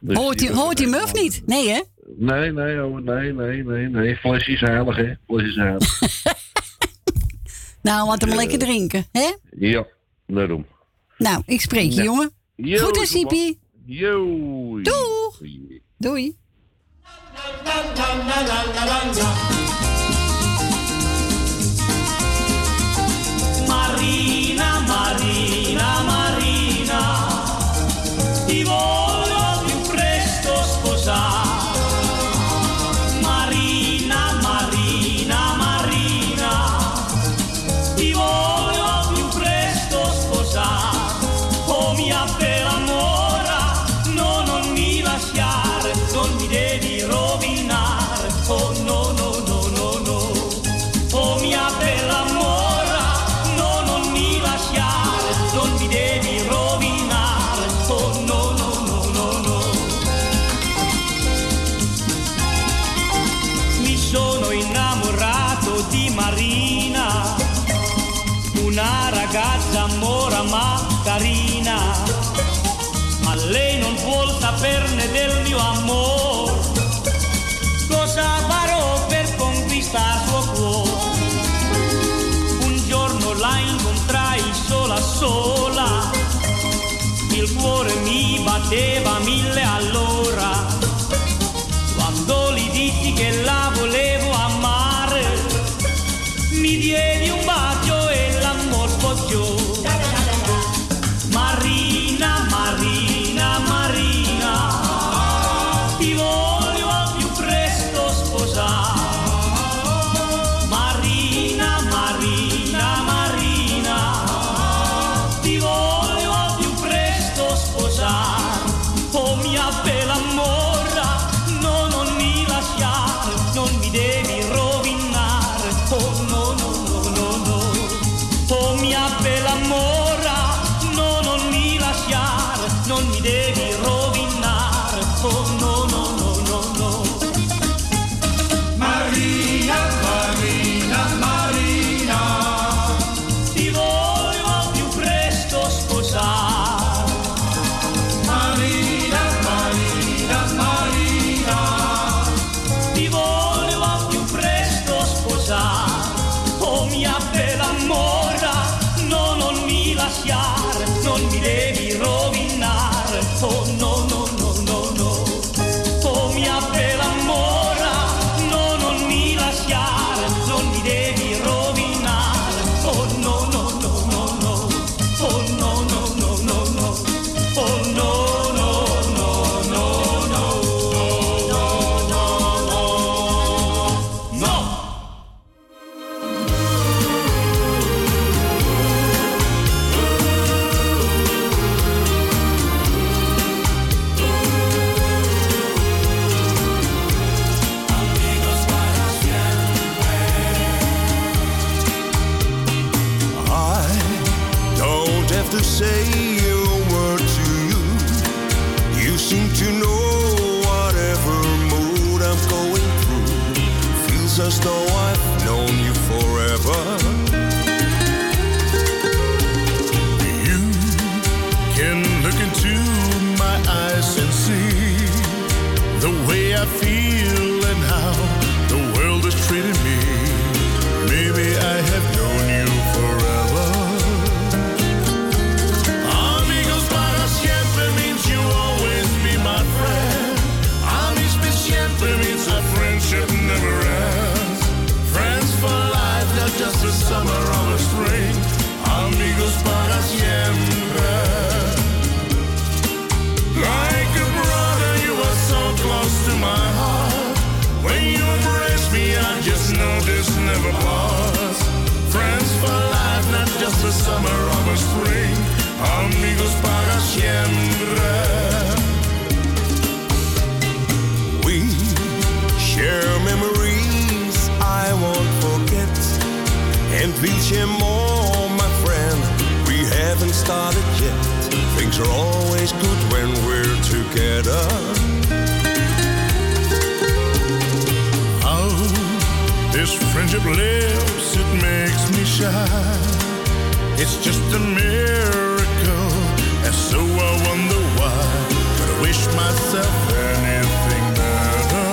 Dus hoort hij die- hoort me of niet? Nee, hè? Nee, nee, oh, nee, nee, nee, nee. Flesje is heilig, hè. Flesje is heilig. [laughs] Nou, laat hem lekker drinken, hè? ja, daarom. Nou, ik spreek je, Ja. jongen. Yo, Goed, Siepie? Yo. Doeg. Doei. Marina, Marina, friendship lives, it makes me shy. It's just a miracle, and so I wonder why. Could I wish myself anything better?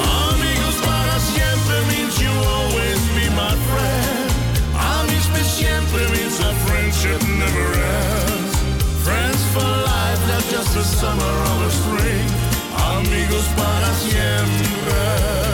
Amigos para siempre means you'll always be my friend. Amigos siempre means our friendship never ends. Friends for life, not just the summer or the spring. Amigos para siempre.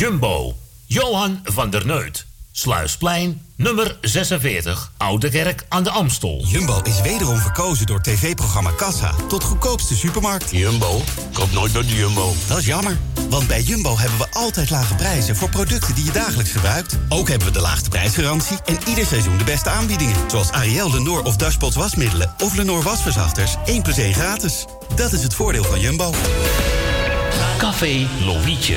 Jumbo, Johan van der Neut. Sluisplein, nummer 46, Oude Kerk aan de Amstel. Jumbo is wederom verkozen door tv-programma Kassa tot goedkoopste supermarkt. Jumbo? Koop nooit bij de Jumbo. Dat is jammer, want bij Jumbo hebben we altijd lage prijzen voor producten die je dagelijks gebruikt. Ook hebben we de laagste prijsgarantie en ieder seizoen de beste aanbiedingen. Zoals Ariel, Lenor of Dashpots wasmiddelen of Lenor wasverzachters. 1 plus 1 gratis. Dat is het voordeel van Jumbo. Café Lovietje.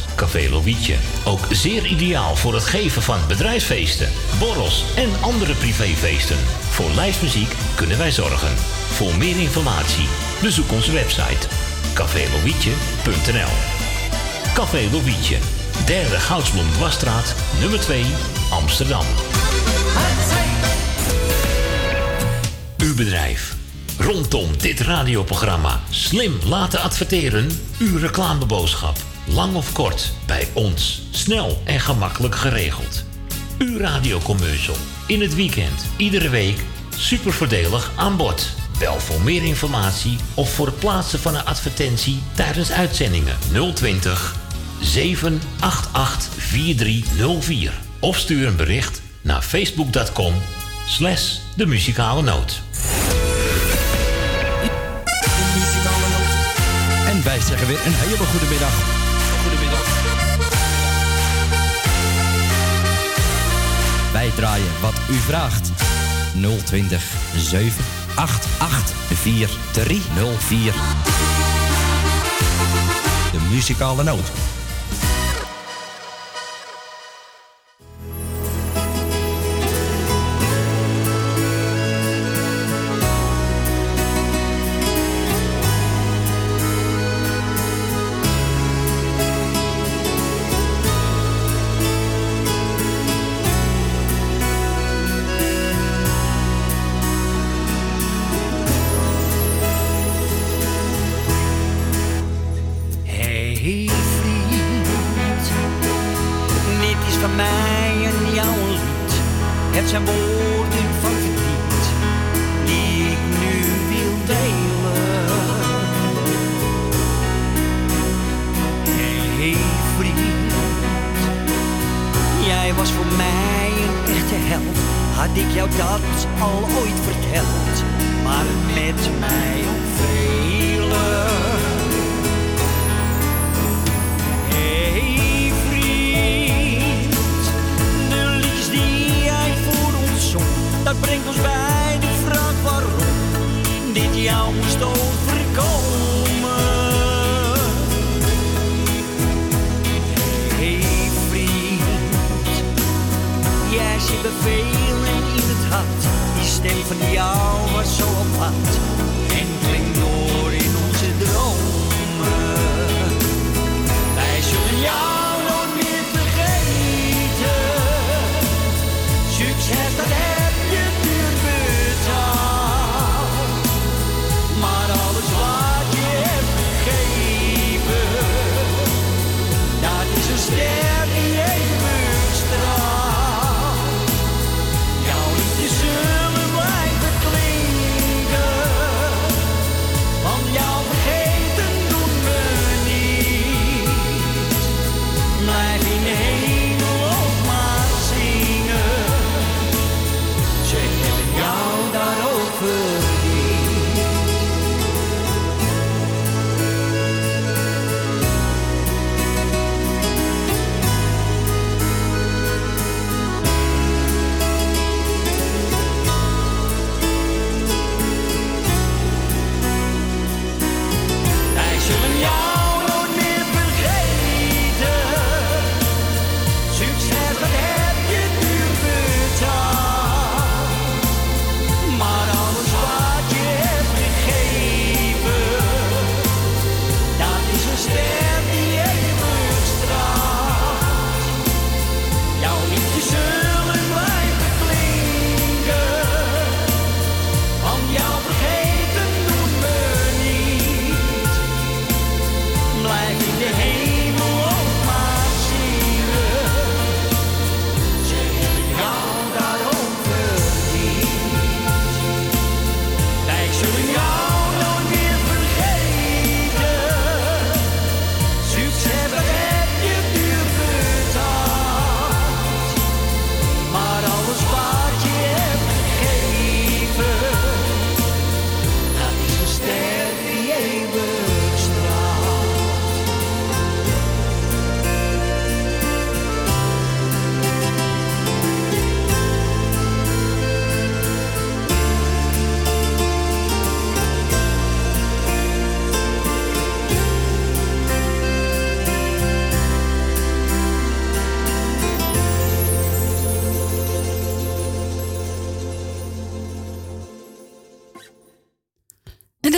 Café Lovietje. Ook zeer ideaal voor het geven van bedrijfsfeesten, borrels en andere privéfeesten. Voor lijstmuziek kunnen wij zorgen. Voor meer informatie bezoek onze website cafélovietje.nl Café Lovietje. Derde Goudsblom Wasstraat, nummer 2, Amsterdam. Uw bedrijf. Rondom dit radioprogramma slim laten adverteren. Uw reclameboodschap. Lang of kort, bij ons. Snel en gemakkelijk geregeld. Uw radiocommercial. In het weekend, iedere week. Super voordelig aan bod. Bel voor meer informatie of voor het plaatsen van een advertentie tijdens uitzendingen 020 788 4304. Of stuur een bericht naar facebook.com slash de muzikale noot. En wij zeggen weer een hele goede middag. Wij draaien wat u vraagt. 020 788 4304. De muzikale noot.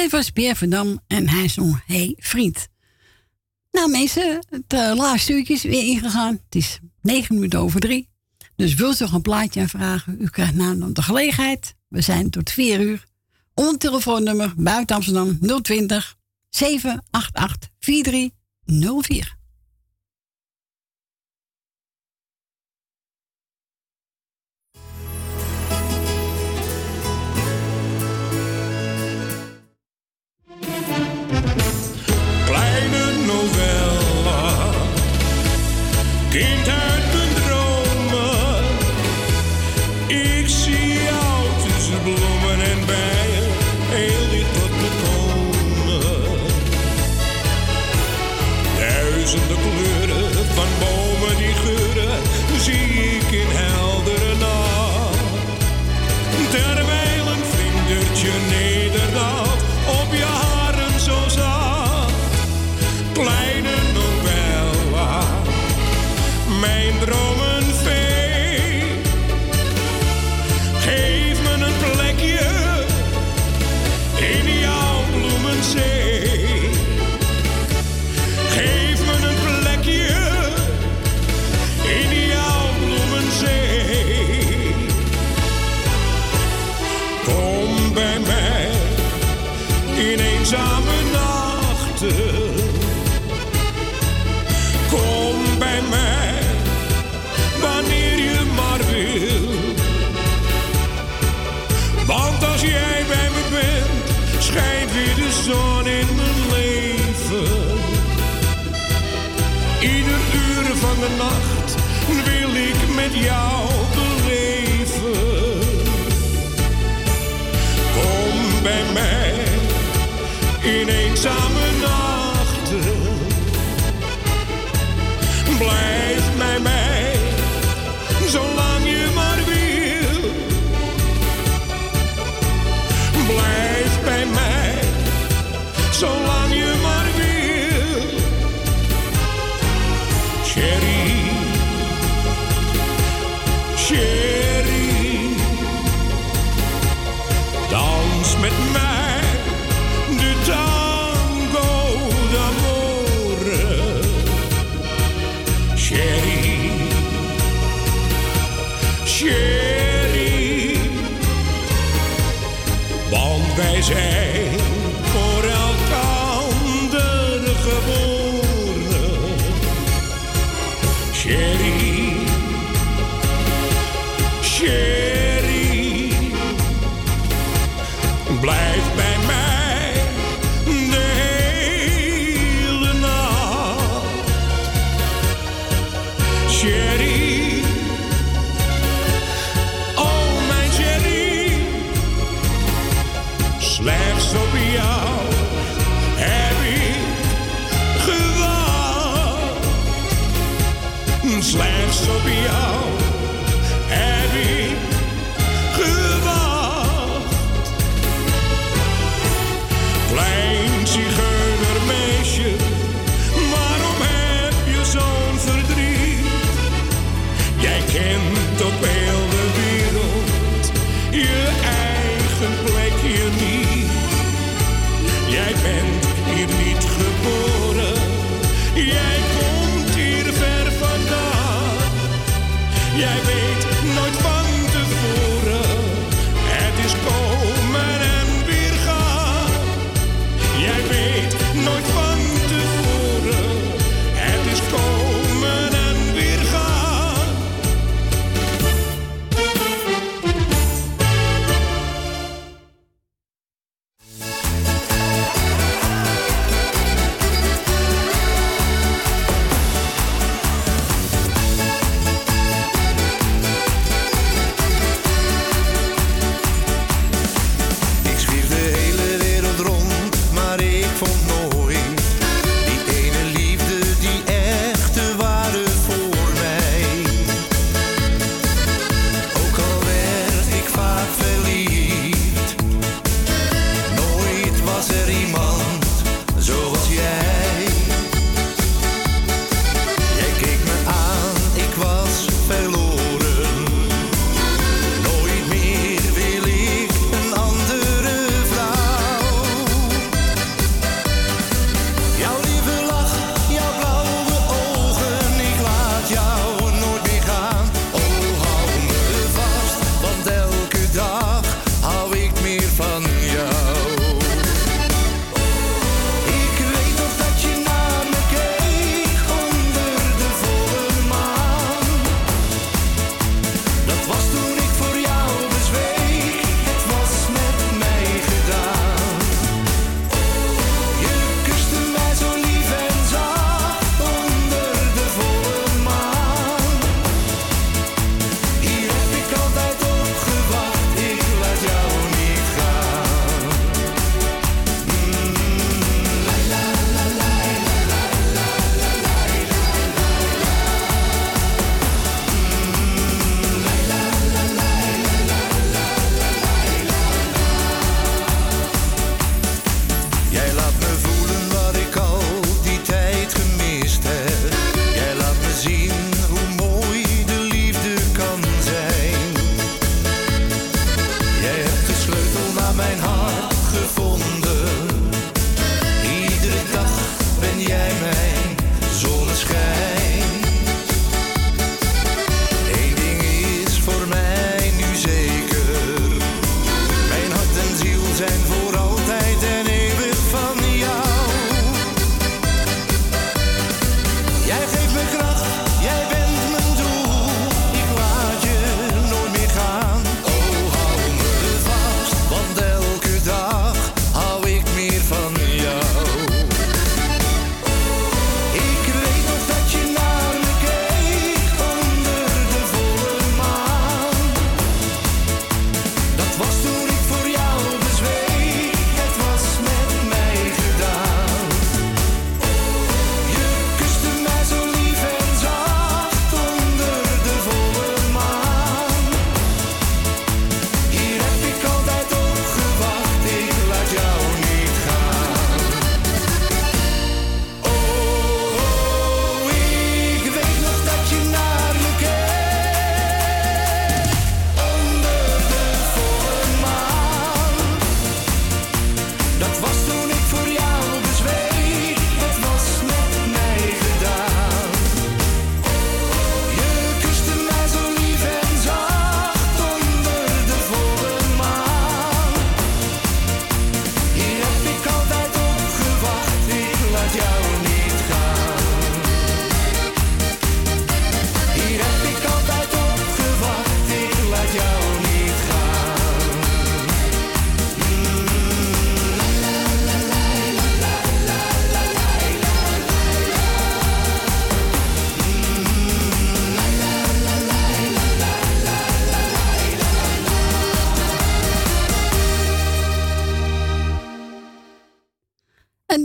Dit was Pierre Verdam en hij zong Hey Vriend. Nou mensen, het eh, laatste uurtje is weer ingegaan. Het is negen minuten over drie. Dus wilt u nog een plaatje aanvragen? U krijgt namelijk de gelegenheid. We zijn tot vier uur. Onder telefoonnummer buiten Amsterdam 020 788 4304.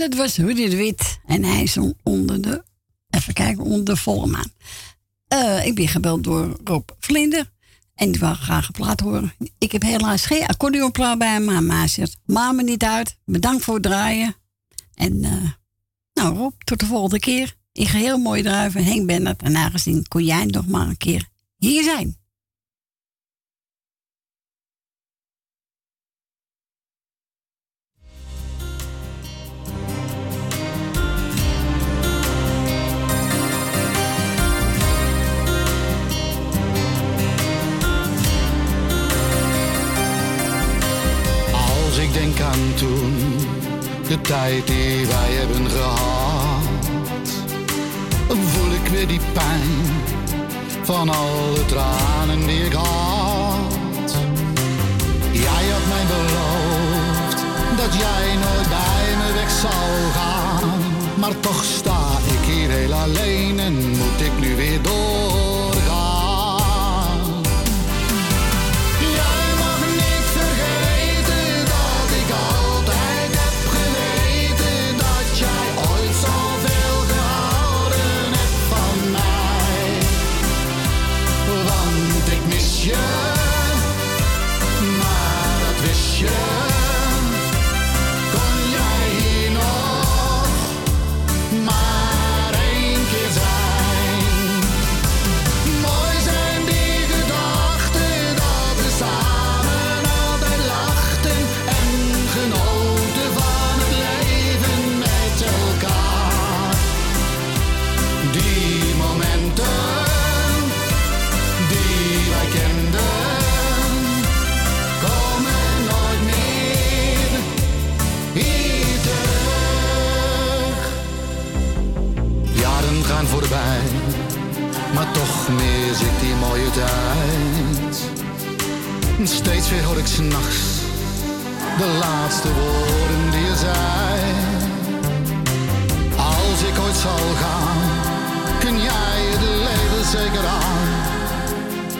Dat was Rudy de Wit. En hij zong onder de, even kijken, onder de volle maan. Eh, ik ben gebeld door Rob Vlinder. En die wil graag een plaat horen. Ik heb helaas geen accordeonplaat bij. Maar Ma zegt, me niet uit. Bedankt voor het draaien. En eh, nou Rob, tot de volgende keer. Ik ga heel mooi druiven. Henk Bennett. En aangezien kon jij nog maar een keer hier zijn. Aan toen, de tijd die wij hebben gehad, voel ik weer die pijn van alle tranen die ik had. Jij had mij beloofd dat jij nooit bij me weg zou gaan, maar toch sta ik hier heel alleen en maar toch mis ik die mooie tijd. Steeds weer hoor ik s'nachts de laatste woorden die je zei. Als ik ooit zal gaan, kun jij het leven zeker aan.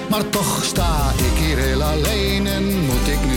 Maar toch sta ik hier heel alleen en moet ik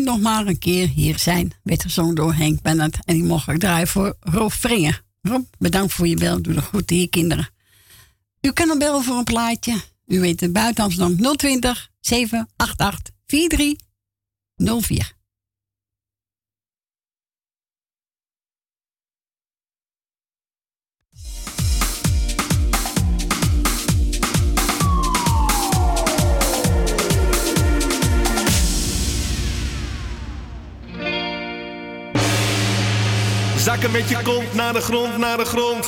nog maar een keer hier zijn? Werd gezongen door Henk Bennett. En die mocht ik draaien voor Rob Vringer. Rob, bedankt voor je bel. Doe de groeten hier, kinderen. U kan nog bellen voor een plaatje. U weet het, buiten Amsterdam 020 788 4304. Zakken met je kont naar de grond, naar de grond.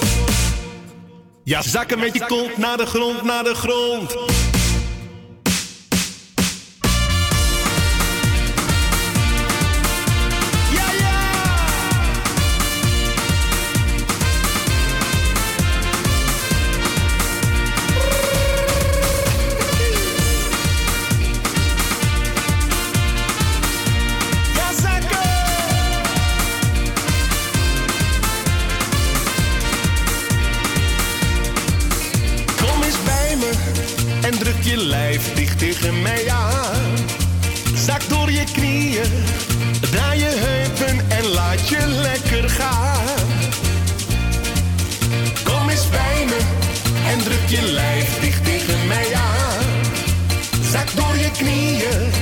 Ja, zakken met je kont naar de grond, naar de grond. druk je lijf dicht tegen mij aan. Zak door je knieën, draai je heupen en laat je lekker gaan. Kom eens bij me en druk je lijf dicht tegen mij aan. Zak door je knieën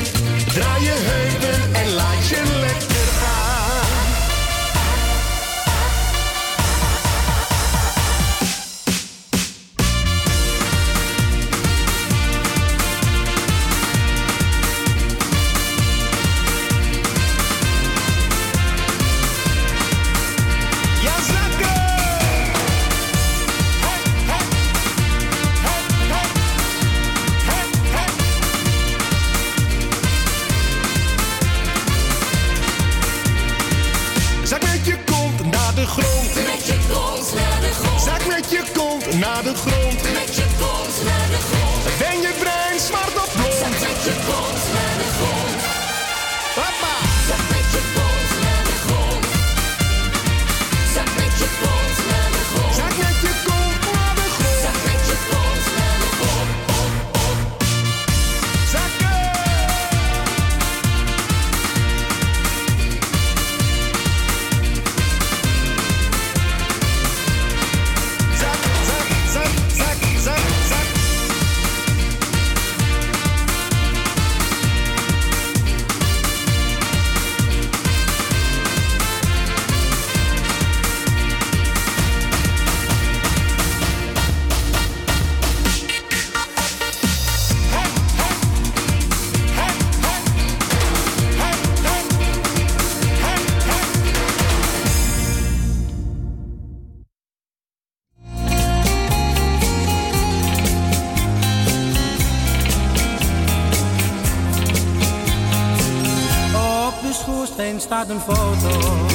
staat een foto.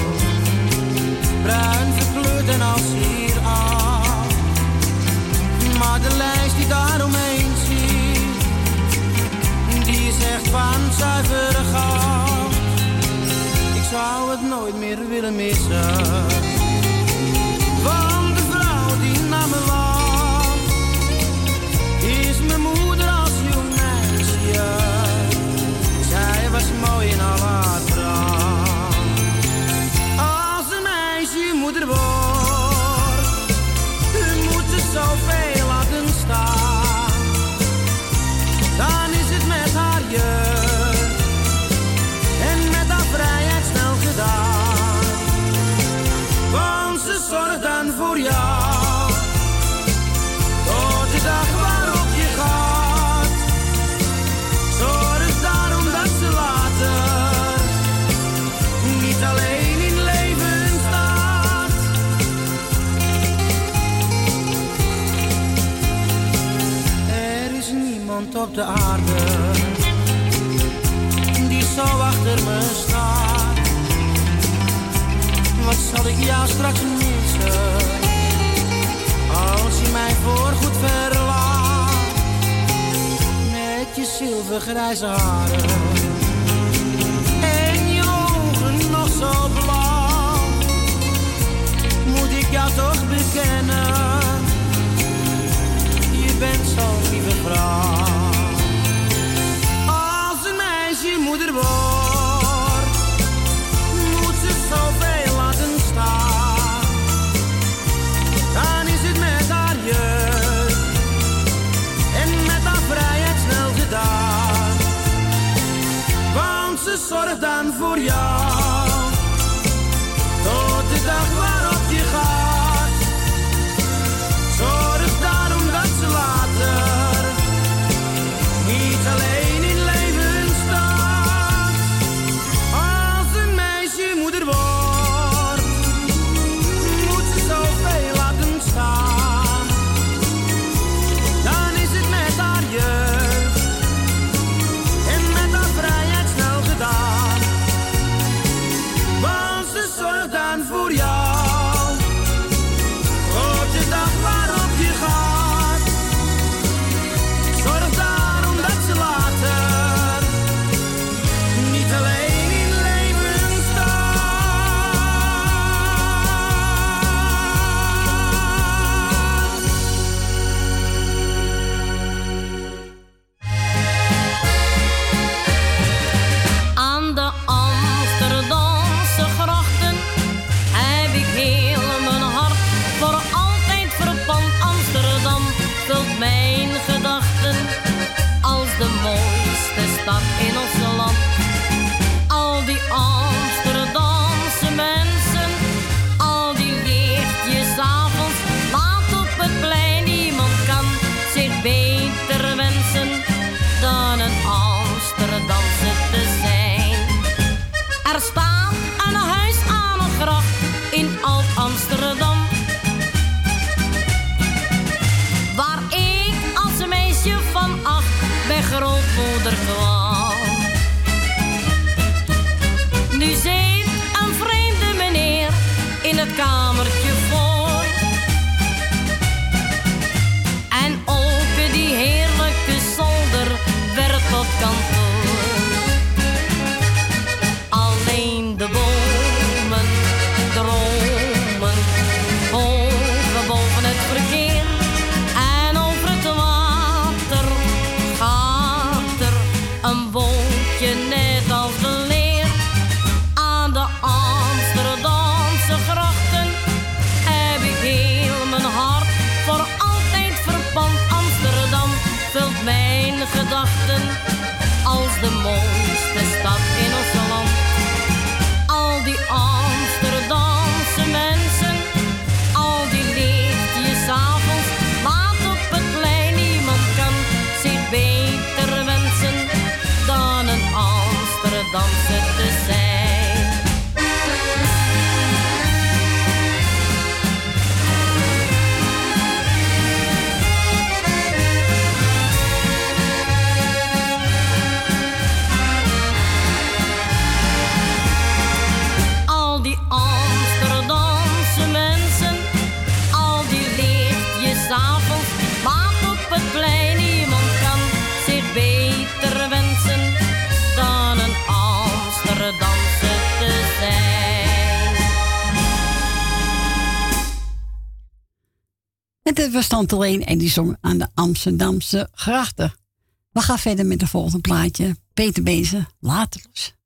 was alleen en die zong aan de Amsterdamse grachten. We gaan verder met de volgende plaatje. Peter Bezen, later los.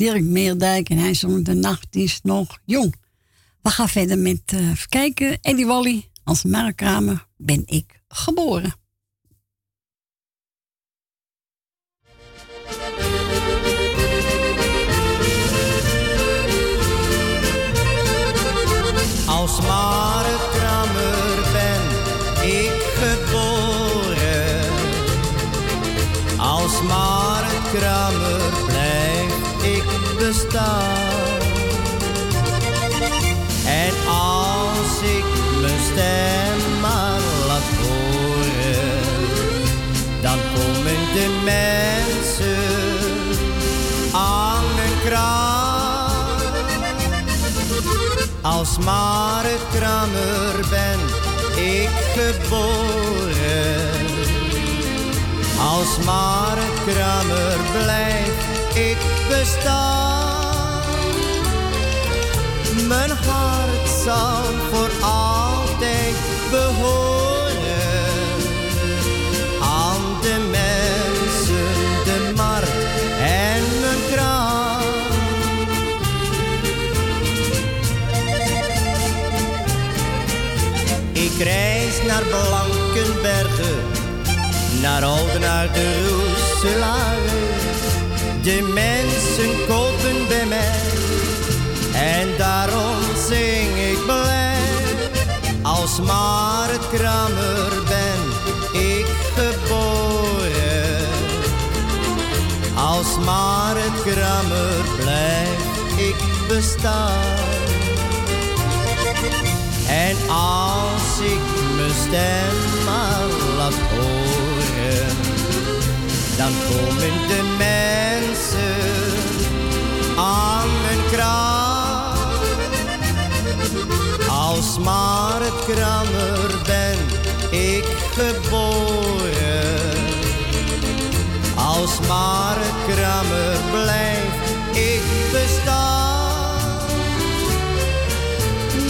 Dirk Meerdijk en hij zong De Nacht is nog jong. We gaan verder met, eh even kijken, Eddie Wally. Als Markramer ben ik geboren. Als Markrammer En als ik mijn stem maar laat horen, dan komen de mensen aan mijn kraan. Als Markrammer ben ik geboren. Als Markrammer blijf ik bestaan. Mijn hart zal voor altijd behoren aan de mensen, de markt en mijn kraan. Ik reis naar Blankenbergen, naar Oudenaar de Roeselare. De mensen kopen en daarom zing ik blij. Als marktkramer ben ik geboren. Als marktkramer blijf ik bestaan. En als ik mijn stem maar laat horen, dan komen de mensen aan mijn kraan. Als marktkrammer ben ik geboren. Als marktkrammer blijf ik bestaan.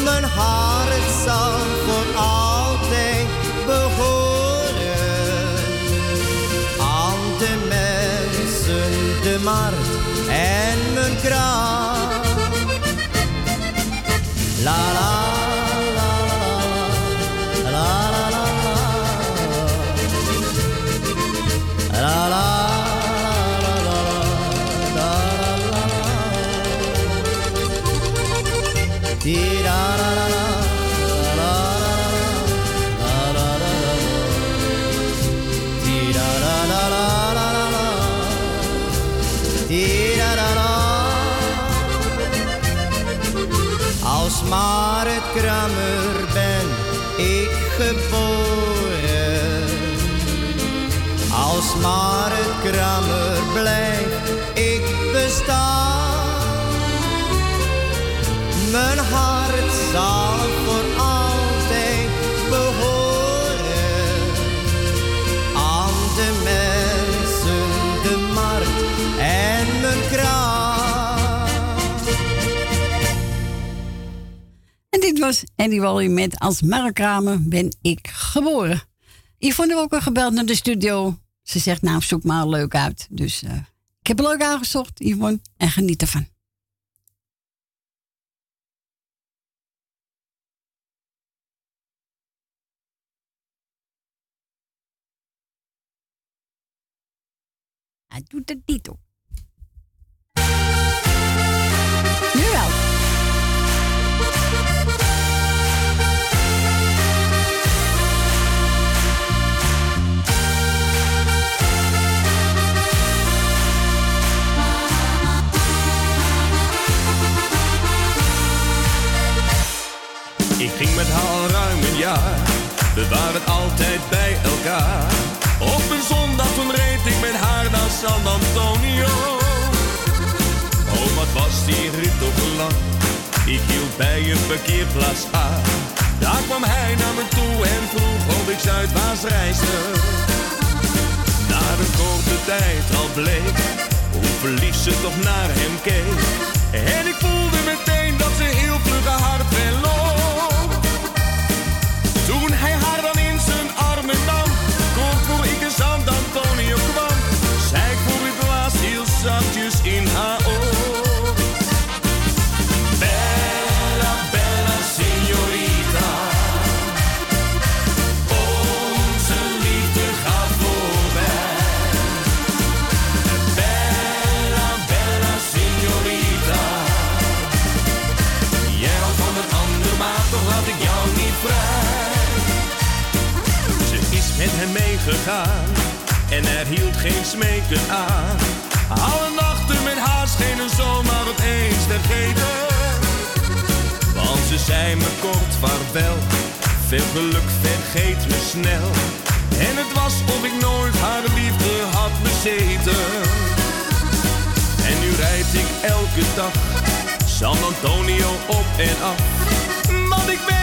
Mijn hart zal voor altijd behoren aan de mensen, de markt en mijn kraan. La la zal voor altijd behoren aan de mensen, de markt en mijn kraan. En dit was Eddie Wally met Als Markramer ben ik geboren. Yvonne ook al gebeld naar de studio. Ze zegt, nou, zoek maar leuk uit. Dus eh, ik heb er leuk aangezocht, Yvonne. En geniet ervan. Doet het niet. Nu wel. Ik ging met haar ruim een jaar. We waren altijd bij elkaar. San Antonio. Oh, wat was die rit toch lang. Ik hield bij een parkeerplaats aan. Daar kwam hij naar me toe en vroeg of ik Zuidwaarts reisde. Na een korte tijd al bleek hoe verliefd ze toch naar hem keek. En ik voelde meteen dat ze heel vlug haar en er hield geen smeken aan. Alle nachten met haar schenen zomaar opeens vergeten. Want ze zei me kort vaarwel, veel geluk vergeet me snel. En het was of ik nooit haar liefde had bezeten. En nu rijd ik elke dag San Antonio op en af. Want ik weet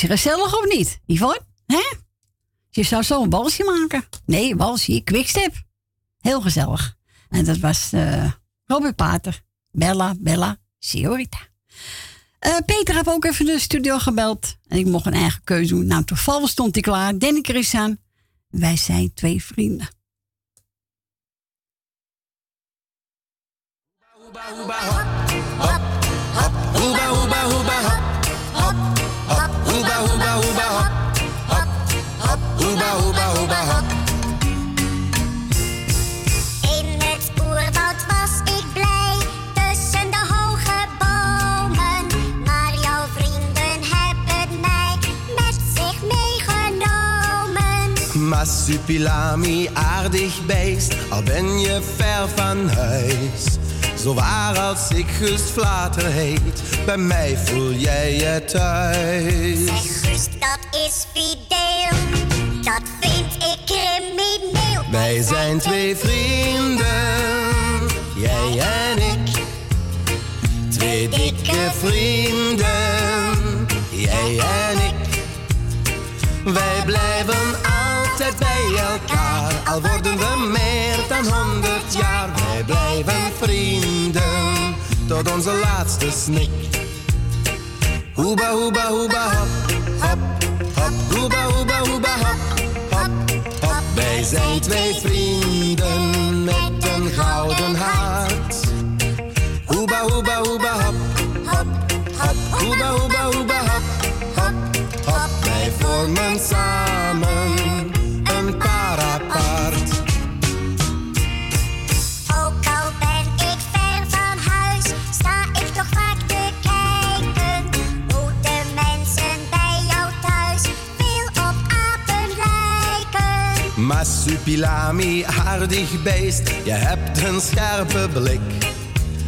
Je gezellig of niet, Yvonne? Hè? Je zou zo een walsje maken. Nee, walsje, quickstep. Heel gezellig. En dat was eh, Robert Pater. Bella, Bella, Signorita. Eh, Peter heeft ook even de studio gebeld. En ik mocht een eigen keuze doen. Nou, toevallig stond hij klaar. Danny is aan. Wij zijn twee vrienden. Hop, hop, hop. Hoeba, hoeba, hoeba, hop, hop, hop. Hoeba, hoeba, hoeba, hop. In het oerwoud was ik blij tussen de hoge bomen. Maar jouw vrienden hebben mij met zich meegenomen. Massupilami, aardig beest, al ben je ver van huis. Zo waar als ik Gust Vlater heet, bij mij voel jij je thuis. Gust, dat is fideel, dat vind ik crimineel. Wij zijn twee vrienden, jij en ik. Twee dikke vrienden, jij en ik. Wij blijven altijd bij elkaar, al worden we meer dan honderd jaar. Wij blijven vrienden, tot onze laatste snik. Hoeba, hoeba, hoeba, hop, hop, hop. Hoeba, hoeba, hoeba, hop, hop, hop. Wij zijn twee vrienden met een gouden hart. Hoeba, hoeba, hoeba, hop, hop, hop. Hoeba, hoeba, hoeba, hop, hop, hop. Wij vormen samen Massupilami, aardig beest, je hebt een scherpe blik.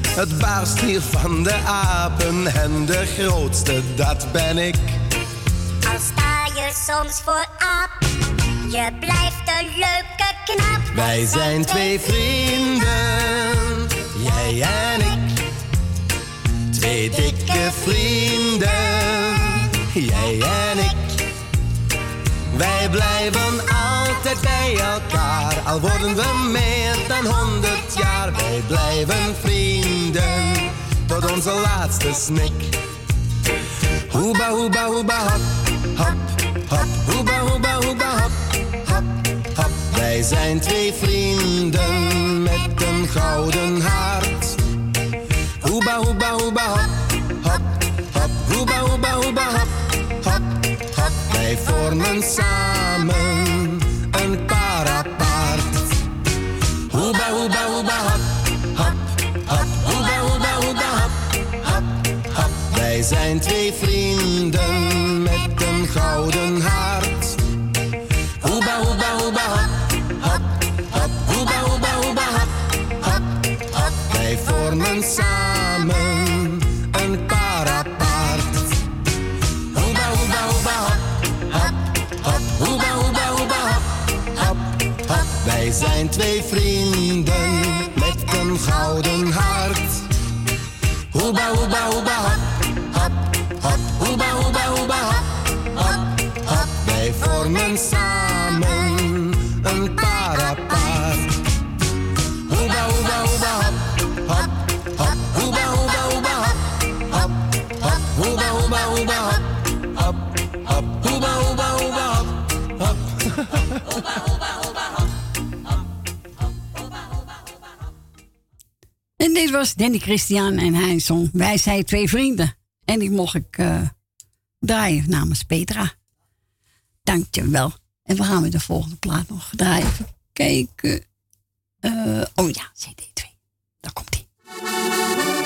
Het baarst hier van de apen en de grootste, dat ben ik. Al sta je soms voor aap, je blijft een leuke knap. Wij zijn twee vrienden, jij en ik. Twee dikke vrienden, jij en ik. Wij blijven altijd bij elkaar, al worden we meer dan honderd jaar. Wij blijven vrienden, tot onze laatste snik. Hoeba, hoeba, hoeba, hop, hop, hop. Hoeba, hoeba, hop, hop, hop. Wij zijn twee vrienden met een gouden hart. Hoeba, hoeba, hoeba, hop, hop, hop. Hoeba, hoeba, hoeba, hop, vormen samen een paar apart. Hoeba, hoeba, hoeba, hap, hap, hap. Hoeba, hoeba, hoeba, hap, hap, hap. Wij zijn twee vrienden met een gouden En dit was Danny Christian en hij Wij zijn twee vrienden. En die mocht ik eh, draaien namens Petra. Dankjewel. En we gaan met de volgende plaat nog draaien. Even kijken. Eh, oh ja, CD2. Daar komt ie.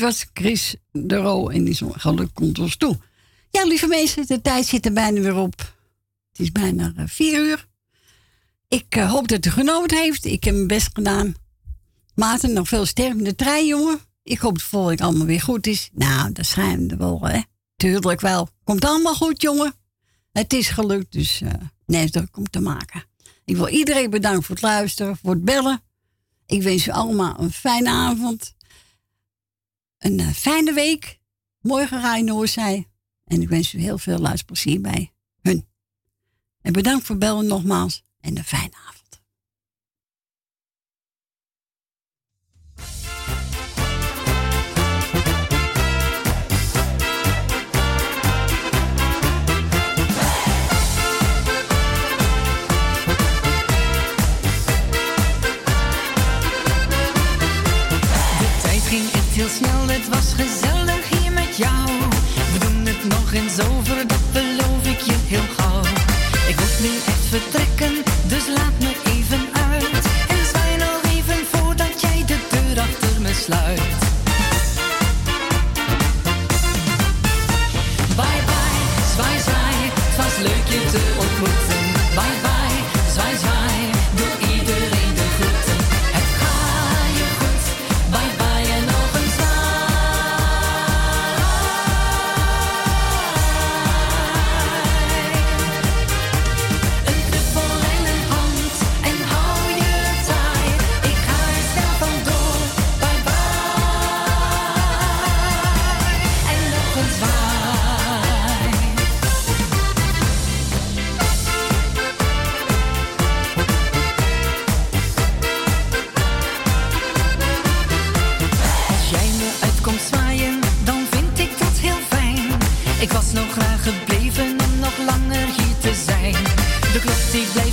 Dit was Chris de Roo en die Geluk komt ons toe. Ja, lieve mensen, de tijd zit er bijna weer op. Het is bijna eh, vier uur. Ik eh, hoop dat u genoten heeft. Ik heb mijn best gedaan. Maarten, nog veel sterk in de trein, jongen. Ik hoop dat het volgende allemaal weer goed is. Nou, dat schijnt wel, hè. Tuurlijk wel. Komt allemaal goed, jongen. Het is gelukt, dus eh nee, druk om te maken. Ik wil iedereen bedanken voor het luisteren, voor het bellen. Ik wens u allemaal een fijne avond. Een eh, fijne week. Morgen ga je. En ik wens u heel veel luisterplezier bij hun. En bedankt voor bellen nogmaals. En een fijne avond. Heel snel, het was gezellig hier met jou. We doen het nog eens over, dat beloof ik je heel gauw. Ik moet nu echt vertrekken, dus laat me even uit. En zwaai nog even voordat jij de deur achter me sluit. De